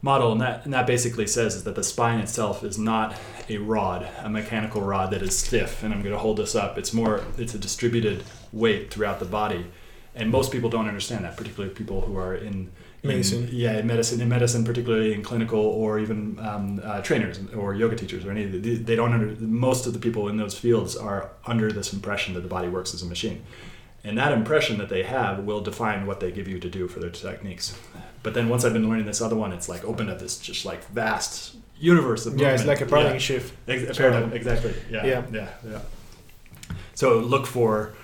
model, and that and that basically says is that the spine itself is not a rod, a mechanical rod that is stiff, and I'm going to hold this up. It's more it's a distributed weight throughout the body, and most people don't understand that, particularly people who are in. in medicine, yeah, in medicine, in medicine, particularly in clinical or even um, uh, trainers or yoga teachers or any. They don't under. Most of the people in those fields are under this impression that the body works as a machine, and that impression that they have will define what they give you to do for their techniques. But then once I've been learning this other one, it's like opened up this just like vast universe of yeah, it's like a paradigm yeah. shift. Ex- paradigm, exactly. Yeah, yeah, yeah, yeah. So look for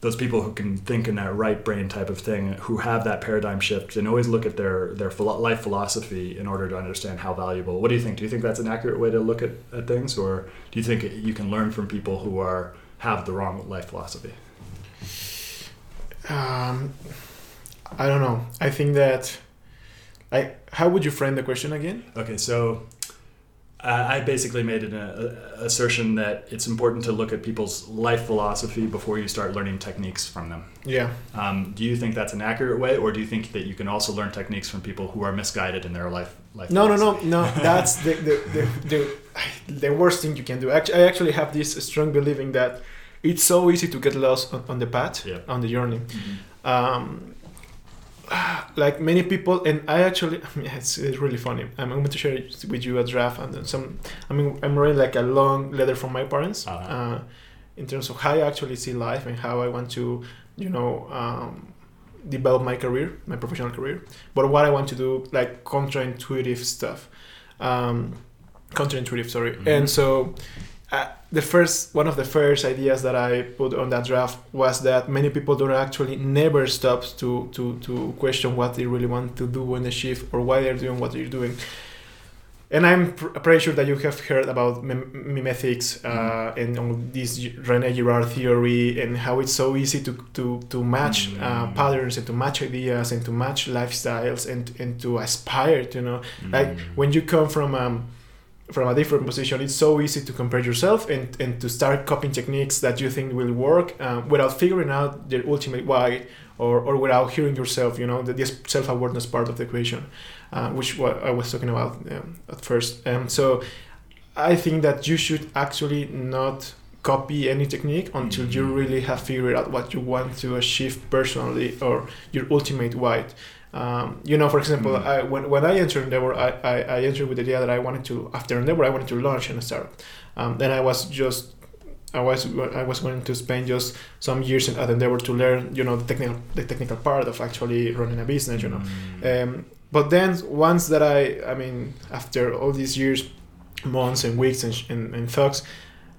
those people who can think in that right brain type of thing, who have that paradigm shift, and always look at their their life philosophy in order to understand how valuable. What do you think? Do you think that's an accurate way to look at, at things, or do you think you can learn from people who are have the wrong life philosophy? Um, I don't know. I think that I how would you frame the question again? Okay, so uh, I basically made an uh, assertion that it's important to look at people's life philosophy before you start learning techniques from them. Yeah. Um, do you think that's an accurate way, or do you think that you can also learn techniques from people who are misguided in their life? life no, no, philosophy? no, no. That's the the, the the the worst thing you can do. Actually, I actually have this strong believing that it's so easy to get lost on, on the path, Yeah. on the journey. Mhm. Um, like many people, and I actually, it's, it's really funny. I'm going to share with you a draft and then some. I mean, I'm writing like a long letter from my parents Uh-huh. uh, in terms of how I actually see life and how I want to, you know, um, develop my career, my professional career. But what I want to do, like counterintuitive stuff, um, counterintuitive. Sorry, Mhm. and so. Uh, the first one of the first ideas that I put on that draft was that many people don't actually never stop to to to question what they really want to do in the shift or why they're doing what they're doing. And I'm pr- pretty sure that you have heard about mem- mimetics uh, and on this Rene Girard theory and how it's so easy to to to match uh, Mm. patterns and to match ideas and to match lifestyles and and to aspire to you know like Mm. when you come from um, from a different position, it's so easy to compare yourself and, and to start copying techniques that you think will work uh, without figuring out the ultimate why or, or without hearing yourself, you know, the, this self awareness part of the equation, uh, which what I was talking about um, at first. And so I think that you should actually not copy any technique until you Mhm. really have figured out what you want to achieve personally or your ultimate why. Um, you know, for example, Mm. I, when, when I entered Endeavor, I, I, I entered with the idea that I wanted to, after Endeavor, I wanted to launch and start. Um, then I was just, I was I was going to spend just some years at Endeavor to learn, you know, the technical the technical part of actually running a business, you know. Mm. Um, but then once that I, I mean, after all these years, months and weeks and, and, and thoughts,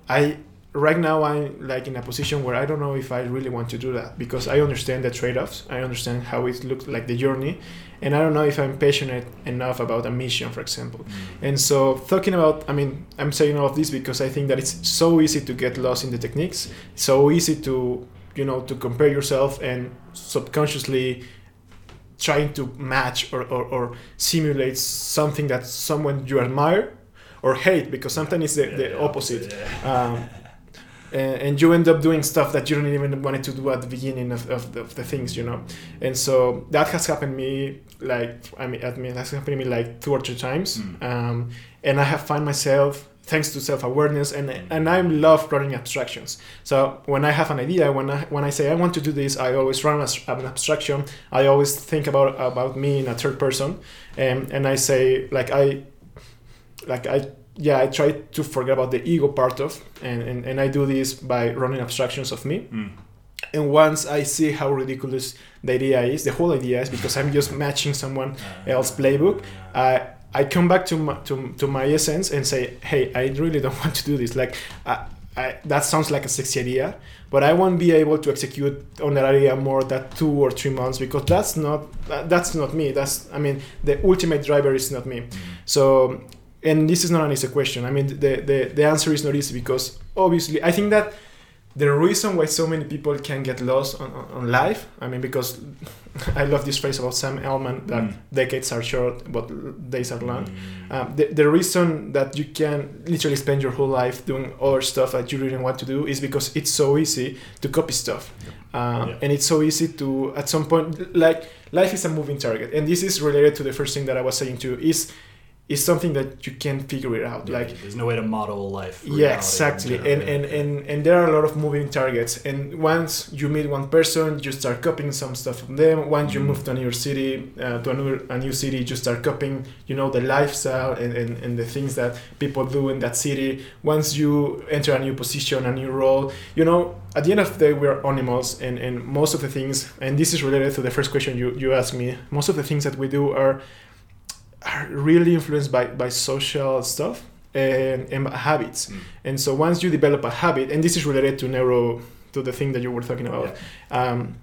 I right now I'm like in a position where I don't know if I really want to do that because I understand the trade-offs. I understand how it looks like the journey, and I don't know if I'm passionate enough about a mission, for example. Mm. And so talking about, I mean, I'm saying all of this because I think that it's so easy to get lost in the techniques, so easy to you know to compare yourself and subconsciously trying to match or, or, or simulate something that someone you admire or hate because sometimes it's the, the opposite um, and, and you end up doing stuff that you don't even wanted to do at the beginning of, of, the, of the things you know? And so that has happened me like i mean i mean that's happened to me like two or three times. Mm. um, and i have found myself thanks to self-awareness and and i love running abstractions. So when i have an idea when i when i say i want to do this i always run an abstraction. I always think about about me in a third person. And and i say like i like i yeah i try to forget about the ego part of and and, and i do this by running abstractions of me Mm. and once i see how ridiculous the idea is the whole idea is because i'm just matching someone else playbook I I come back to my, to, to my essence and say, hey, I really don't want to do this. Like, I, I, that sounds like a sexy idea, but I won't be able to execute on that idea more than two or three months because that's not that's not me. That's I mean, the ultimate driver is not me. Mm. So, and this is not an easy question. I mean, the, the, the answer is not easy because obviously, I think that the reason why so many people can get lost on, on, on life, I mean, because I love this phrase about Sam Altman that Mm. decades are short, but days are long. Mm. Um, the, the reason that you can literally spend your whole life doing other stuff that you really want to do is because it's so easy to copy stuff. Um, Yeah. And it's so easy to, at some point, like life is a moving target. And this is related to the first thing that I was saying too, is is something that you can figure it out. Yeah, Like there's no way to model life. yeah exactly and, and and and there are a lot of moving targets and once you meet one person you start copying some stuff from them once you Mhm. move to a new city uh, to a new, a new city you start copying you know the lifestyle and, and, and the things that people do in that city once you enter a new position a new role you know at the end of the day we're animals and, and most of the things and this is related to the first question you, you asked me most of the things that we do are are really influenced by, by social stuff and, and habits Mm. and so once you develop a habit, and this is related to neuro, to the thing that you were talking about, um,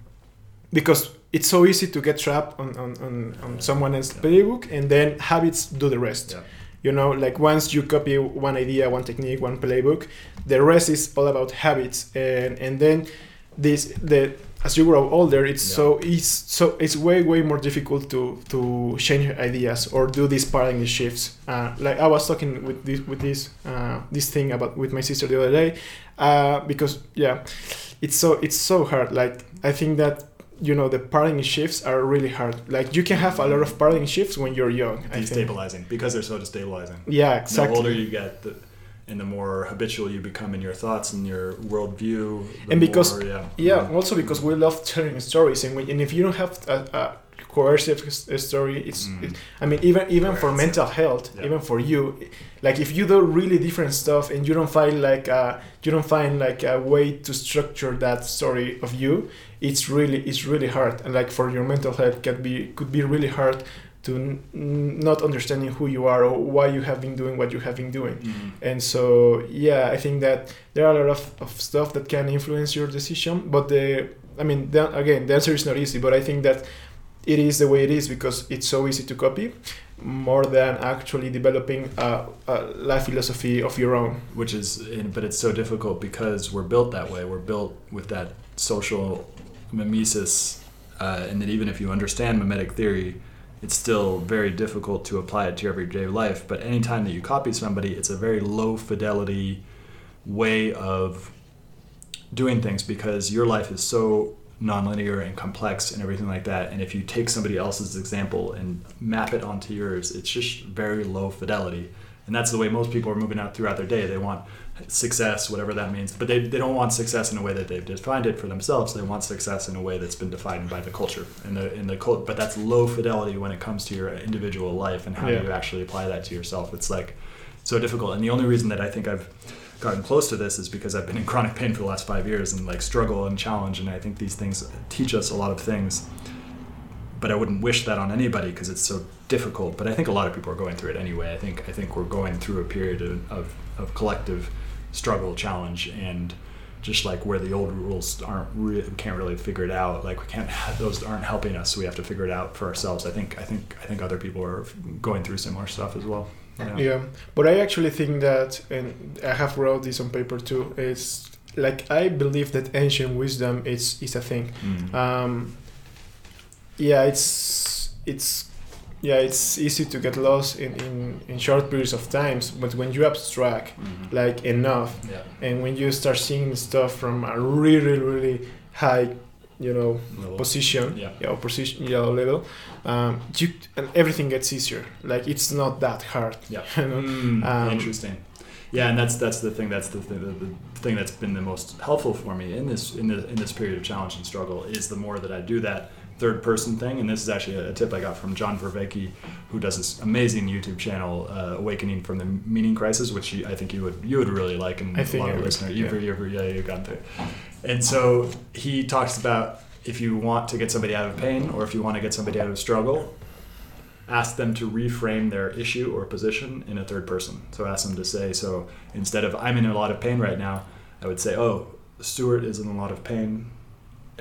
because it's so easy to get trapped on, on, on, on someone else's Yeah. playbook, and then habits do the rest. Yeah. You know, like once you copy one idea, one technique, one playbook, the rest is all about habits, and and then this the as you grow older, it's Yeah. so it's so it's way way more difficult to to change ideas or do these paradigm shifts. Uh, like I was talking with this with this uh, this thing about with my sister the other day, uh, because yeah, it's so it's so hard. Like I think that you know the paradigm shifts are really hard. Like you can have a lot of paradigm shifts when you're young. Destabilizing because they're so destabilizing. Yeah, exactly. The older you get, the, and the more habitual you become in your thoughts and your worldview. And because- more, yeah, Yeah, also because we love telling stories, and, we, and if you don't have a, a coercive story, it's. Mm. It, I mean, even even for mental health, Yeah. even for you, like if you do really different stuff and you don't find like a, you don't find like a way to structure that story of you, it's really it's really hard. And like for your mental health, can be could be really hard to not understanding who you are or why you have been doing what you have been doing. Mhm. And so, yeah, I think that there are a lot of, of stuff that can influence your decision. But the, I mean, the, again, the answer is not easy. But I think that it is the way it is because it's so easy to copy, more than actually developing a, a life philosophy of your own. which is but it's so difficult because we're built that way we're built with that social mimesis uh, and that even if you understand mimetic theory it's still very difficult to apply it to your everyday life but anytime that you copy somebody it's a very low fidelity way of doing things because your life is so nonlinear and complex and everything like that. And if you take somebody else's example and map it onto yours it's just very low fidelity. And that's the way most people are moving out throughout their day. They want success whatever that means but they, they don't want success in a way that they've defined it for themselves they want success in a way that's been defined by the culture and the in the cult but that's low fidelity when it comes to your individual life and how Yeah. you actually apply that to yourself it's like so difficult and the only reason that i think i've gotten close to this is because I've been in chronic pain for the last five years and like struggle and challenge. And I think these things teach us a lot of things. But I wouldn't wish that on anybody because it's so difficult. But I think a lot of people are going through it anyway. I think I think we're going through a period of, of, of collective struggle, challenge, and just like where the old rules aren't re- can't really figure it out. Like we can't those aren't helping us. So we have to figure it out for ourselves. I think I think I think other people are going through similar stuff as well. Yeah. yeah. but I actually think that, and I have wrote this on paper too. It's like I believe that ancient wisdom is is a thing. Mm. Um, yeah, it's it's yeah, it's easy to get lost in, in, in short periods of times, but when you abstract Mhm. like enough, yeah. and when you start seeing stuff from a really really high, you know, Little- position, Yeah. yeah, position, yeah, level, um, you and everything gets easier. Like it's not that hard. Yeah. you know? Mm, Um, interesting. Yeah, and that's that's the thing. That's the thing. The, the thing that's been the most helpful for me in this in the in this period of challenge and struggle is the more that I do that third person thing. And this is actually a, tip I got from John Vervaeke, who does this amazing YouTube channel, uh, Awakening from the Meaning Crisis, which you, I think you would you would really like, and I a think lot of listeners, you've, yeah. you've, yeah, you've gone through. And so he talks about if you want to get somebody out of pain or if you want to get somebody out of struggle, ask them to reframe their issue or position in a third person. So ask them to say, so instead of I'm in a lot of pain right now, I would say, oh, Stewart is in a lot of pain.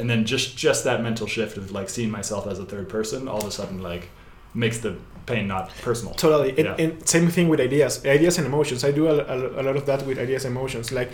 And then just just that mental shift of like seeing myself as a third person, all of a sudden like makes the pain not personal. Totally. And, and same thing with ideas, ideas and emotions. I do a, a, a lot of that with ideas and emotions. Like,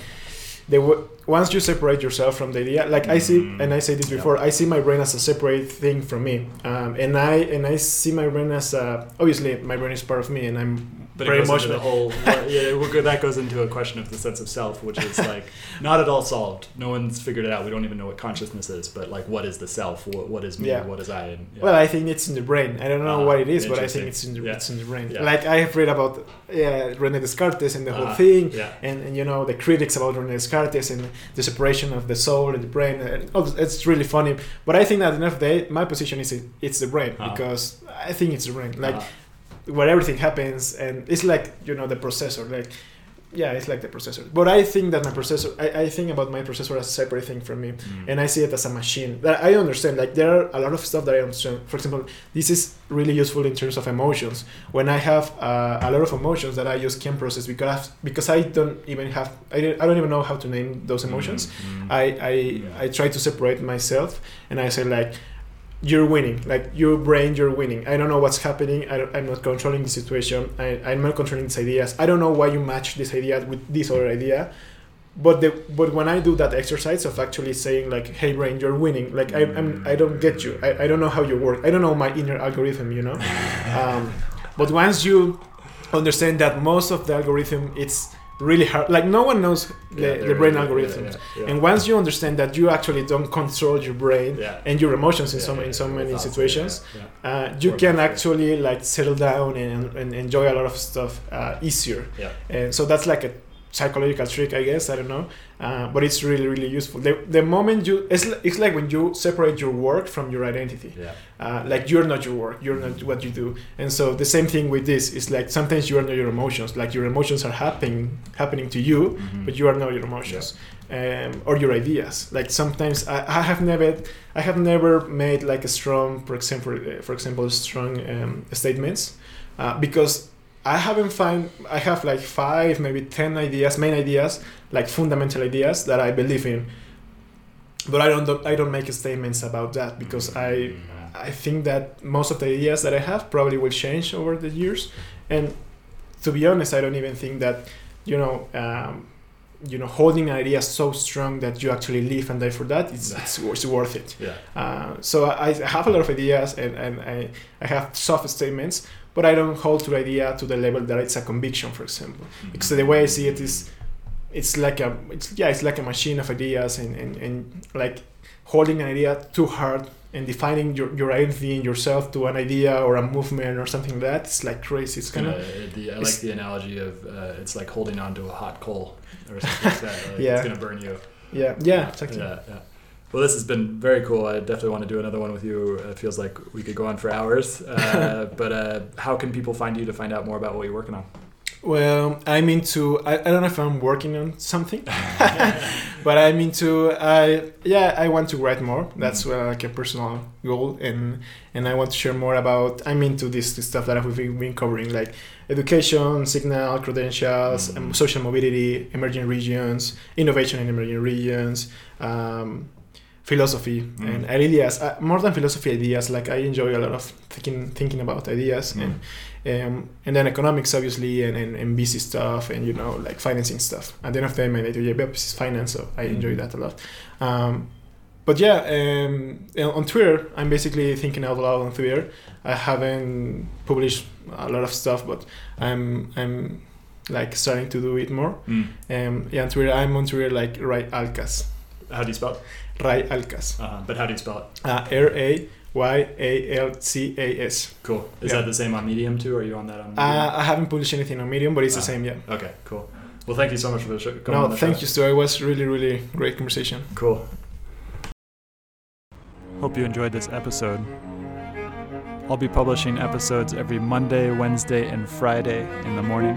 they w- once you separate yourself from the idea, like I see, Mm. and I say this Yeah. before, I see my brain as a separate thing from me, um, and I and I see my brain as a, obviously my brain is part of me, and I'm But very much the whole yeah, that goes into a question of the sense of self, which is like not at all solved. No one's figured it out. We don't even know what consciousness is, but like what is the self? What, what is me? Yeah. What is I? And, yeah. Well, I think it's in the brain. I don't know Ah, what it is, but I think it's in the, Yeah. it's in the brain. Yeah. Like I have read about yeah, Rene Descartes and the whole Ah, thing, yeah. and, and you know the critics about Rene Descartes and the separation of the soul and the brain. And it's really funny. But I think that at the end of the day, my position is it, it's the brain Ah. because I think it's the brain. Like Ah, where everything happens, and it's like you know the processor. Like yeah, it's like the processor. But I think that my processor, I, I think about my processor as a separate thing from me mm. and I see it as a machine. That I understand. Like there are a lot of stuff that I understand. For example, this is really useful in terms of emotions. When I have uh, a lot of emotions that I just can't process because because I don't even have I don't, I don't even know how to name those emotions. Mm, mm. I I, Yeah. I try to separate myself and I say like. You're winning, like your brain. You're winning. I don't know what's happening. I don't, I'm not controlling the situation. I, I'm not controlling these ideas. I don't know why you match this idea with this other idea but the but when I do that exercise of actually saying like, "Hey brain, you're winning," like I I'm, I don't get you. I, I don't know how you work. I don't know my inner algorithm, you know. Um, but once you understand that most of the algorithm it's really hard. Like no one knows the, Yeah, the brain yeah, algorithms. yeah, yeah. And once you understand that you actually don't control your brain and your emotions in some in so many situations, uh, you Work can actually like settle down and, and enjoy a lot of stuff uh, easier. Yeah. And so that's like a psychological trick, I guess. I don't know, uh, but it's really really useful. The, the moment you it's, it's like when you separate your work from your identity. Yeah. Uh, like you're not your work, you're not what you do, and so the same thing with this is like sometimes you are not your emotions. Like your emotions are happening happening to you, Mhm. but you are not your emotions um, or your ideas. Like sometimes I, I have never I have never made like a strong, for example, uh, for example, strong um, statements uh, because I haven't find I have like five maybe ten ideas, main ideas, like fundamental ideas that I believe in. But I don't I don't make statements about that because I I think that most of the ideas that I have probably will change over the years, and to be honest, I don't even think that you know um, you know holding an idea so strong that you actually live and die for that it's, it's, it's worth it. Yeah. Uh, so I I have a lot of ideas and, and I, I have soft statements, but I don't hold to the idea to the level that it's a conviction, for example. Because the way I see it is, it's like a it's yeah it's like a machine of ideas and, and, and like holding an idea too hard and defining your, your identity and yourself to an idea or a movement or something like that it's like crazy it's kind of the, I like the analogy of uh, it's like holding on to a hot coal or something like that. Like Yeah. It's gonna burn you. yeah yeah exactly Yeah, yeah. Well, this has been very cool. I definitely want to do another one with you. It feels like we could go on for hours. Uh, but uh, how can people find you to find out more about what you're working on? Well, I'm into. I, I don't know if I'm working on something, but I'm into. I yeah, I want to write more. That's uh, like a personal goal, and and I want to share more about. I'm into this, this stuff that we've been covering, like education, signal, credentials, Mm. social mobility, emerging regions, innovation in emerging regions. Um, philosophy Mm. and ideas uh, more than philosophy ideas like i enjoy a lot of thinking thinking about ideas Mm. and um, and then economics obviously and, and, and busy stuff and you know like financing stuff at the end of the day my day job is finance so i enjoy Mm. that a lot um, but yeah um, on Twitter I'm basically thinking out loud on Twitter I haven't published a lot of stuff but I'm I'm like starting to do it more Mm. um, yeah on Twitter I'm on Twitter like Ray Alcas How do you spell? Ray Alcas Uh, but how do you spell it? uh, R A Y A L C A S Cool. Is Yeah. that the same on Medium too? Or are you on that on Medium? uh, I haven't published anything on Medium but it's the Ah. same yeah okay, cool. Well, thank you so much for the show. coming on no the thank show. you Stu it was really really great conversation Cool. Hope you enjoyed this episode. I'll be publishing episodes every Monday, Wednesday, and Friday in the morning.